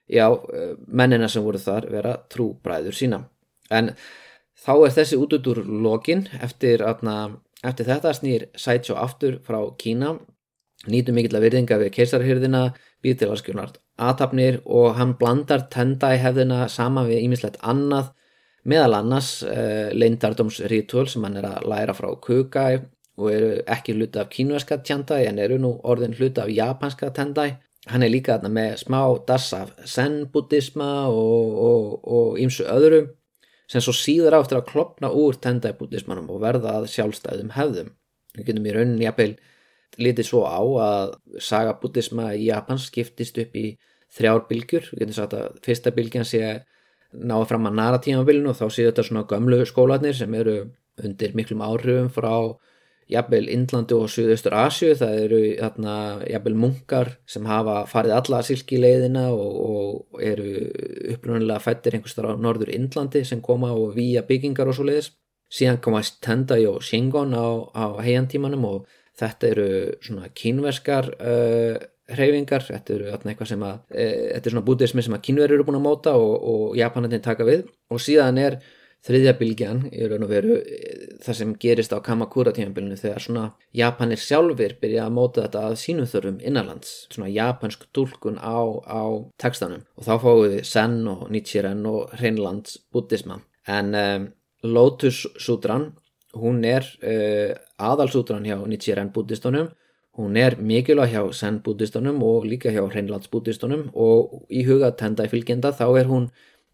já, eh, mennina sem voru þar vera trúbræður sína en þá er þessi út út úr lokin eftir, eftir þetta snýr Sætsjó aftur frá Kína nýtum mikill að virðinga við keisarhyrðina býð til aðskjónart aðtapnir og hann blandar tenda í hefðina sama við ímislegt annað meðal annars uh, leindardómsrítúl sem hann er að læra frá Kukai og eru ekki hluta af kínverska tjandai en eru nú orðin hluta af japanska tendai. Hann er líka með smá dass af zen-buddhisma og ímsu öðru sem svo síður áttur að klopna úr tendai-buddhismanum og verða að sjálfstæðum hefðum. Við getum í rauninni jafnvel litið svo á að saga buddhisma í Japan skiptist upp í þrjár bylgjur. Við getum sagt að fyrsta bylgjan sé náða fram að nara tímabilinu og þá séu þetta svona gömlu skólanir sem eru undir miklum áhrifum frá jafnvel Indlandu og Suðaustur Asju það eru þarna jafnvel munkar sem hafa farið alla silkileiðina og, og eru upprunnilega fættir einhverstar á norður Indlandi sem koma og výja byggingar og svo leiðis síðan komast Tendai og Shingon á, á heiantímanum og þetta eru svona kínverskar uh, hreyfingar, þetta eru eitthvað sem að uh, þetta er svona bútismi sem að kínverður eru búin að móta og, og Japanin taka við. Og síðan er þriðja bylgjan í raun og veru það sem gerist á Kamakura tímanbylnu þegar svona Japanir sjálfur byrja að móta þetta að sínum þörfum innanlands. Svona japansk tólkun á, á tekstanum og þá fáum við Zen og Nichiren og Hreinlands buddhisma en um, Lotus Sutran hún er uh, aðalsútran hjá Nichiren buddhistunum hún er mikilvæg hjá Zen buddhistunum og líka hjá Hreinlands buddhistunum og í huga tenda í fylgjenda þá er hún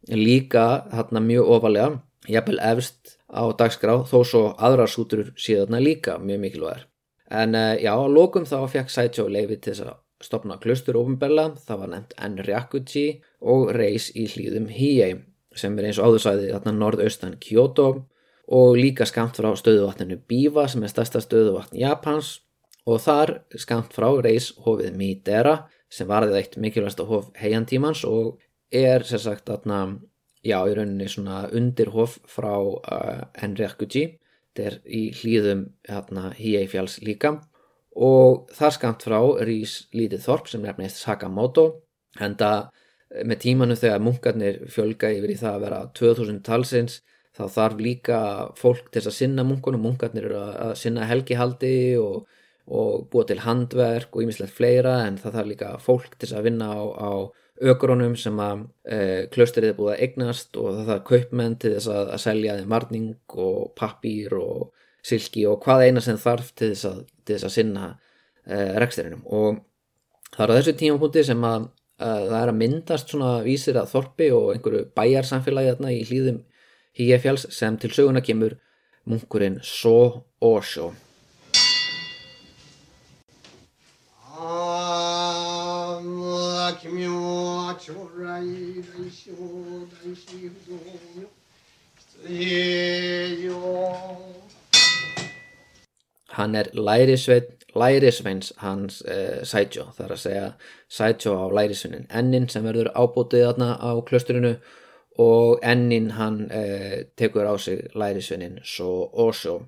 líka hérna mjög ofalega jafnvel efst á dagskrá þó svo aðrar sútur síðan líka mjög mikilvægur. En uh, já, lókum þá fekk Saito leiði til þess að stopna klustur ofinbella, það var nefnt Enryakuji og reys í hlýðum Hiei sem er eins og áðursæði þarna norðaustan Kyoto og líka skamt frá stöðuvatninu Biwa sem er stærsta stöðuvatn Japans og þar skamt frá reys hofið Midera sem varðið eitt mikilvægsta hof heiantímans og er sér sagt þarna já, í rauninni svona undirhof frá uh, Enryakuji þetta er í hlýðum hérna Hiei-fjalls líka. Og þar skamt frá rýs lítið þorp sem nefnist Sakamoto henda með tímanu þegar munkarnir fjölga yfir í það að vera 2000 talsins þá þarf líka fólk til að sinna munkunum, munkarnir eru að sinna helgihaldi og, og búa til handverk og ýmislegt fleira en það þarf líka fólk til að vinna á, á ögrunum sem að e, klaustrið er búið að eignast og það þarf kaupmenn til þess að, að selja þeim varning og pappír og silki og hvað eina sem þarf til þess að, til þess að sinna e, reksturinnum og það er á þessu tímapunkti sem að, að það er að myndast svona vísir að þorpi og einhverju bæjarsamfélagi þarna í hlýðum Híefjáls sem til söguna kemur munkurinn So Osho. Hann er lærisveit, lærisveins hans eh, Sætjó, það er að segja Sætjó á lærisveinin ennin sem verður ábútið þarna á klösturinu og ennin hann eh, tekur á sig lærisveinin svo Osho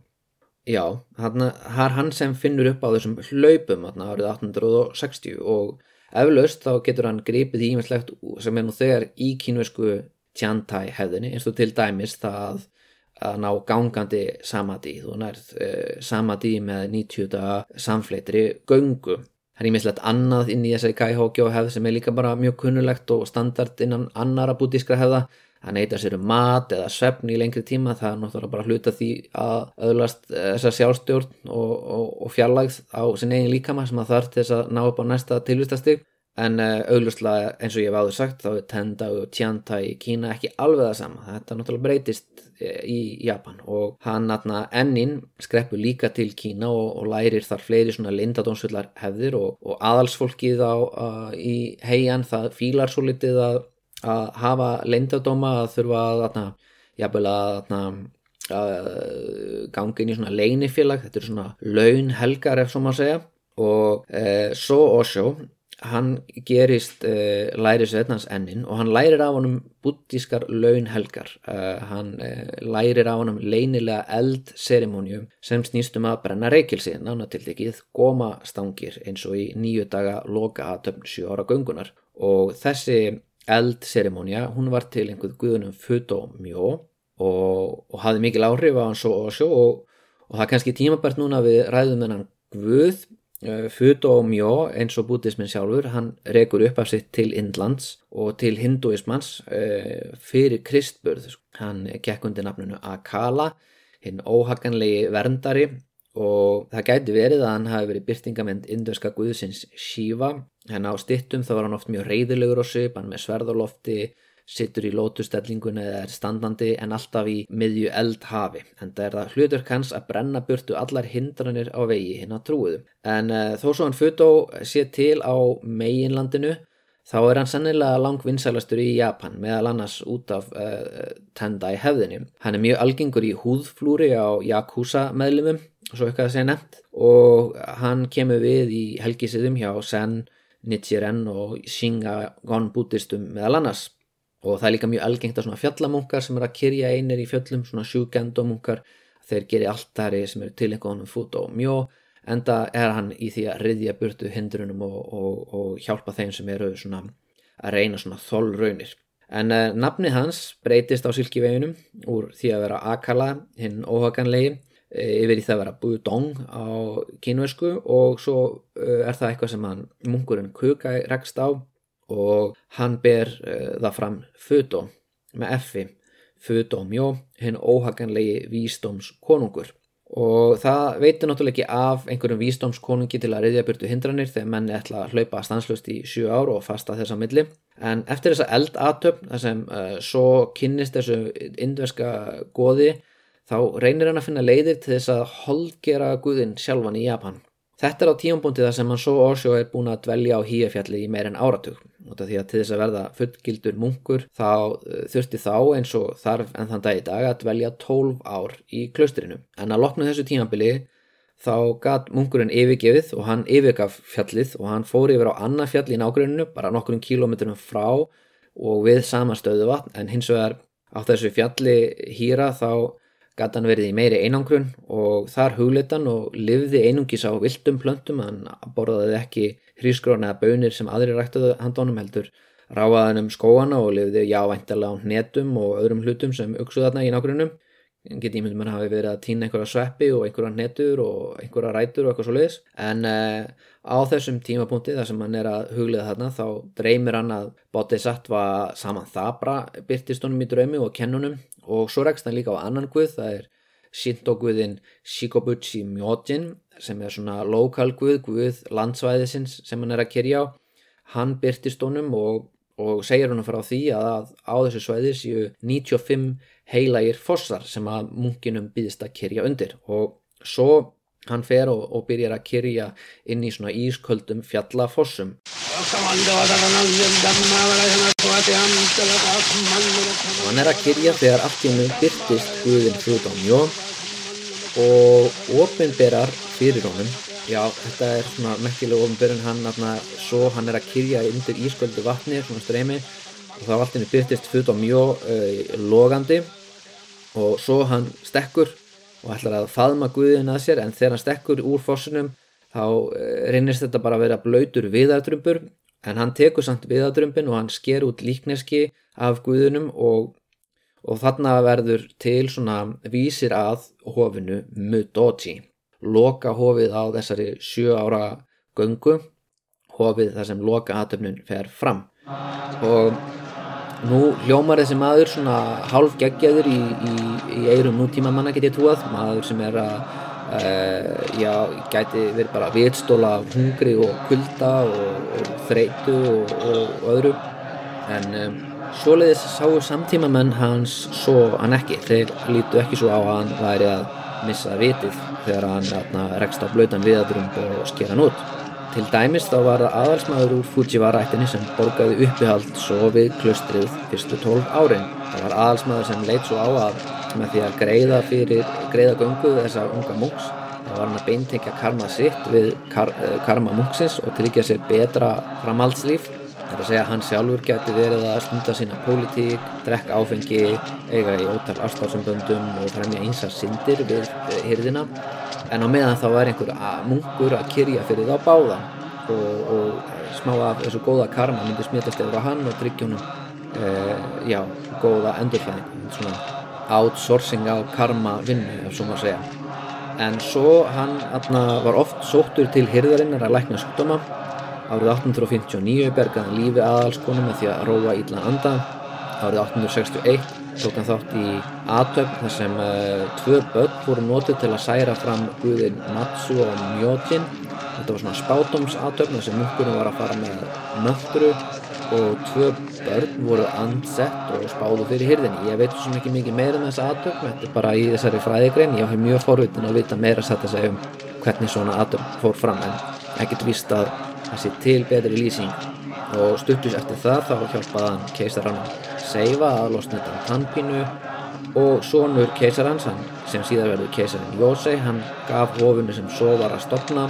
já, hann er hann sem finnur upp á þessum hlaupum hann árið 1860 og eflaust þá getur hann gripið í ímestlegt sem er nú þegar í kínvesku tjantai hefðinni eins og til dæmis það að ná gangandi samadí þú nærð eh, samadí með 90 samfleitri göngu Það er ímislegt annað inn í þessari kæhókjó hefð sem er líka bara mjög kunnulegt og standard innan annara bútískra hefða. Það neyta sér um mat eða svefn í lengri tíma, það er náttúrulega bara hluta því að öðlast eh, þessa sjálfstjórn og, og, og fjarlægð á sin eigin líkama sem að þarf til þess að ná upp á næsta tilvistastig. En uh, auglustlega eins og ég hef áður sagt þá er Tenda og Tianta í Kína ekki alveg það sama. Þetta náttúrulega breytist eh, í Japan og hann aðna ennin skreppur líka til Kína og, og lærir þar fleiri svona lindadónsfullar hefðir og, og aðalsfólkið á, uh, í heian það fílar svo litið að, að hafa lindadóma að þurfa að að aðna að gangi inn í svona leinifélag, þetta eru svona launhelgar ef svo maður segja. Og e, svo Osho hann gerist uh, lærisveitn hans ennin og hann lærir af honum buddískar launhelgar. Uh, hann lærir af honum leinilega eldserimónium sem snýstum að brenna reykilsi nánatildikið góma stangir eins og í nýju daga loka að töfn 7 ára göngunar. Og þessi eldserimónia hún var til einhverð guðunum Fudo Mjó og, og hafði mikil áhrif á hann svo og og, og það er kannski tímabært núna við ræðum þennan guð Eh, Fudo Mjó eins og bútismin sjálfur hann rekur upp af sitt til Indlands og til hinduismans uh, fyrir Kristburð. Hann gekk undir nafnunu Akala hinn óhaganlegi verndari og það gæti verið að hann hafi verið byrtingament indurska guðsins Shiva henn á stittum þá var hann oft mjög reyðilegur á sig hann með sverðalofti sittur í lótustellingunni eða er standandi en alltaf í miðju eldhafi en það er það hlutur kanns að brenna burtu allar hindranir á vegi hinn að trúiðu en uh, þó svo hann Futo sé til á meginlandinu þá er hann sannilega langvinnsælastur í Japan meðal annars út af uh, Tendai hefðinni. Hann er mjög algengur í húðflúri á Yakuza meðlumum svo eitthvað að segja nefnt og hann kemur við í helgisiðum hjá Sen, Nichiren og Shingagon bútistum meðal annars. Og það er líka mjög algengt að svona fjallamunkar sem er að kyrja einir í fjöllum, svona sjúkendomunkar þeir gerir alltari sem eru til einhvern fút og mjó enda er hann í því að riðja burtu hindrunum og, og, og hjálpa þeim sem eru svona að reyna svona þólraunir en uh, nafni hans breytist á silkiveginum úr því að vera Akala hinn óhaganlegi eh, yfir í það að vera Budong á kínversku og svo uh, er það eitthvað sem hann munkurinn Kukai rekst á og hann ber uh, það fram Fudo með effi Fudomjó, hinn óhaganlegi vísdómskonungur. Og það veitur náttúrulega ekki af einhverjum vísdómskonungi til að reyðja byrtu hindranir þegar menni ætla að hlaupa stanslust í sjú ár og fasta þessa milli. En eftir þessa eldatöfn þar sem svo kynnist þessu indverska goði þá reynir hann að finna leiðir til þess að holgera guðin sjálfan í Japan Þetta er á tíumbúndi þar sem hann svo Osho er búin að dvelja á híafjalli í meirinn áratug. Því að til þess að verða fullgildur munkur þá uh, þurfti þá eins og þarf en þann dag í dag að dvelja 12 ár í klaustrinu. En að lokna þessu tímabili þá gatt munkurinn yfirgefið og hann yfirgaf fjallið og hann fór yfir á annað fjall í nágruninu bara nokkurinn kílometrum frá og við sama stöðu vatn en hins vegar á þessu fjalli hýra þá gæti hann verið í meiri einangrun og þar hugleitan og livði einungis á viltum plöntum, hann borðaði ekki hrísgróna eða bönir sem aðri ræktuðu handónum heldur ráaðan um skóana og lifði jávæntalega á hnetum og öðrum hlutum sem uksuð þarna í nákvæmum geti ímyndum hann hafi verið að týna einhverja sveppi og einhverja hnetur og einhverja rætur og eitthvað svo leiðis en uh, á þessum tímapunkti þar sem hann er að hugliða þarna þá dreymir hann að Bodhisattva saman þabra byrtist honum í draumi og kennunum. Og svo rekst hann líka á annan guð það er Shinto-guðin Shikobuchi Myojin sem er svona lokal guð, guð landsvæðisins sem hann er að kyrja á. Hann byrtist honum og, og segir hann frá því að á þessu svæði séu 95 heilagir fossar sem að munkinum býðist að kyrja undir. Og svo hann fer og, og byrjar að kyrja inn í svona ísköldum fjallafossum. Og hann er að kyrja þegar hennu byrtist Guðin Jón og ofinberar fyrir honum. Já þetta er svona mekkileg ofinberun hann atna, svo hann er að kyrja undir ísköldu vatni svona streymi. Og þá allt í hennu byrtist Hrúdán Jón uh, logandi og svo hann stekkur og ætlar að faðma Guðin að sér en þegar hann stekkur úr fossunum þá eh, reynist þetta bara að vera blöytur viðardrumpur en hann tekur samt viðardrumpin og hann sker út líkneski af Guðinum og, og þarna verður til svona vísir að hofinu Mudoji. Loka hofið á þessari sjö ára göngu hofið þar sem loka aðtöfnun fer fram. Og Nú hljómar þessi maður svona hálf geggjaður í, í, í eirum nútíma manna get ég trúað, maður sem er að uh, já, gæti verið bara vitstóla hungri og kulda og, og þreitu og, og öðru. En um, svoleiðis sáu samtíma menn hans svo hann ekki, þeir lítu ekki svo á hann væri að missa vitið þegar hann rekst á blötan viðadrum og sker hann út Til dæmis þá var það aðalsmaður úr Fujiwara-ættinni sem borgaði uppihald svo við klustrið fyrstu 12 árin. Það var aðalsmaður sem leitt svo á að með því að greiða fyrir greiða göngu þessa unga múks þá var hann að beintekja karma sitt við kar, eh, karma múksins og tryggja sér betra framhaldslíf. Það er að segja að hann sjálfur geti verið að stunda sína pólitík, drekka áfengi, eiga í ótal afstafsamböndum og fremja einsar syndir við hyrðina en á meðan þá er einhver munkur að kyrja fyrir þá báða og, og smá af þessu góða karma myndi smitast yfir á hann og tryggja honum e, já, góða endurfæðing svona outsourcing á karma vinnu, ef svo maður segja. En svo hann atna, var oft sóttur til hyrðarinnar að lækna sjúkdóma. Árið 1859 bergaði lífi aðalskonum með því að róa íllan anda árið 1861 hann þátt í aðtöfn þar sem uh, tvö börn voru nótið til að særa fram guðin Matsu og Mjótin þetta var svona spátumsatöfn þar sem munkurinn var að fara með möndru og tvö börn voru ansett og spáðu fyrir hyrðinni ég veit svo mikið mikið meira um þessa atöfn þetta er bara í þessari fræðigrein. Ég hef mjög forvitin að vita meira að segja um hvernig svona atöfn fór fram en ekkert vist að það sé til betri lýsing. Og stuttus eftir það þá hjálpaði hann keisarann Seifa að losna þetta tannpínu og sonur keisarans hann sem síðar verður keisarin Jósei hann gaf hofunu sem svo var að stopna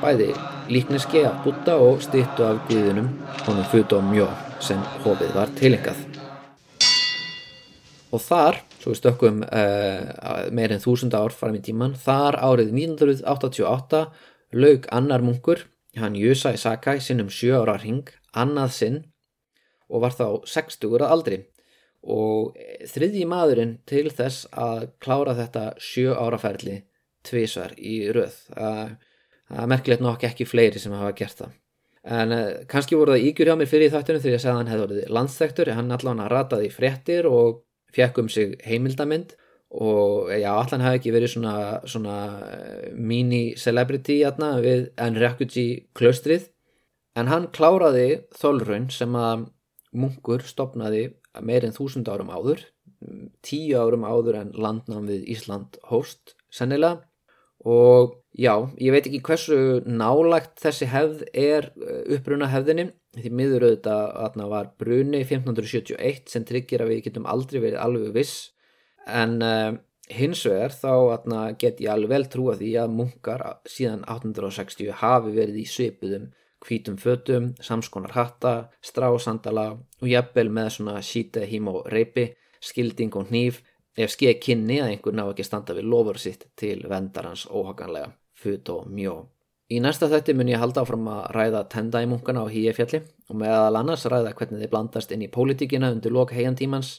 bæði líkneski af Buddha og stýttu af guðunum honum Fudo Mjó sem hofið var tilengað og þar svo við stökkum uh, meir en þúsund ár fram í tíman þar árið 1988 laug annar munkur hann Jusai Sakai sinnum sjö ára ring annað sinn og var þá 60 að aldri. Og þriðji maðurinn til þess að klára þetta sjö áraferli tvísvar í röð. Það er merkilegt nokk ekki fleiri sem hafa gert það. En uh, kannski voru það ígjur hjá mér fyrir þáttunum þegar ég segði að hann hefði verið landstæktur hann allan rataði fréttir og fekk um sig heimildamind. Og já, allan hafi ekki verið svona, svona mini-celebrity við Enryakuji klaustrið en hann kláraði þólraun sem að munkur stopnaði meir en þúsund árum áður tíu árum áður en landnám við Ísland hóst sennilega. Og já, ég veit ekki hversu nálagt þessi hefð er uh, uppruna hefðinni því miður auðvitað að það var bruni 1571 sem tryggir að við getum aldrei verið alveg viss. En uh, hins vegar þá get ég alveg vel trúa því að munkar síðan 1860 hafi verið í svipuðum hvítum fötum, samskonar hatta, strásandala og jafnvel með svona síte hím og reypi, skilding og hníf ef skeið kynni að einhver ná ekki standa við lofur sitt til vendarans óhaganlega fut og mjó. Í næsta þetti mun ég halda áfram að ræða tendæmunkana á hýjafjalli og meðal annars ræða hvernig þið blandast inn í pólitíkina undir lok heiantímans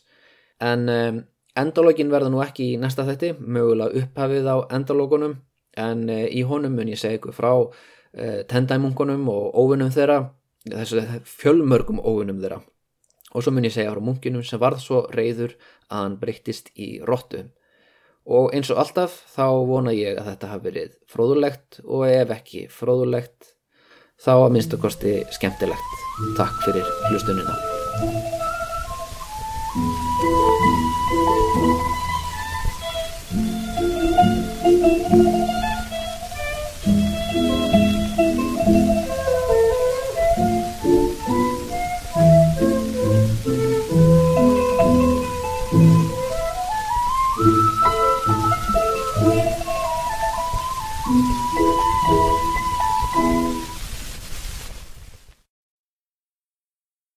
en um, endalógin verður nú ekki í næsta þetti, mögulega upphafið á endalógunum en uh, í honum mun ég segja ykkur frá uh, tendæmunkunum og óvinnum þeirra, þessu fjölmörgum óvinnum þeirra og svo mun ég segja frá munkinum sem varð svo reyður að hann breyttist í róttu og eins og alltaf þá vona ég að þetta hafi verið fróðulegt og ef ekki fróðulegt þá að minnstu kosti skemmtilegt. Takk fyrir hlustunina.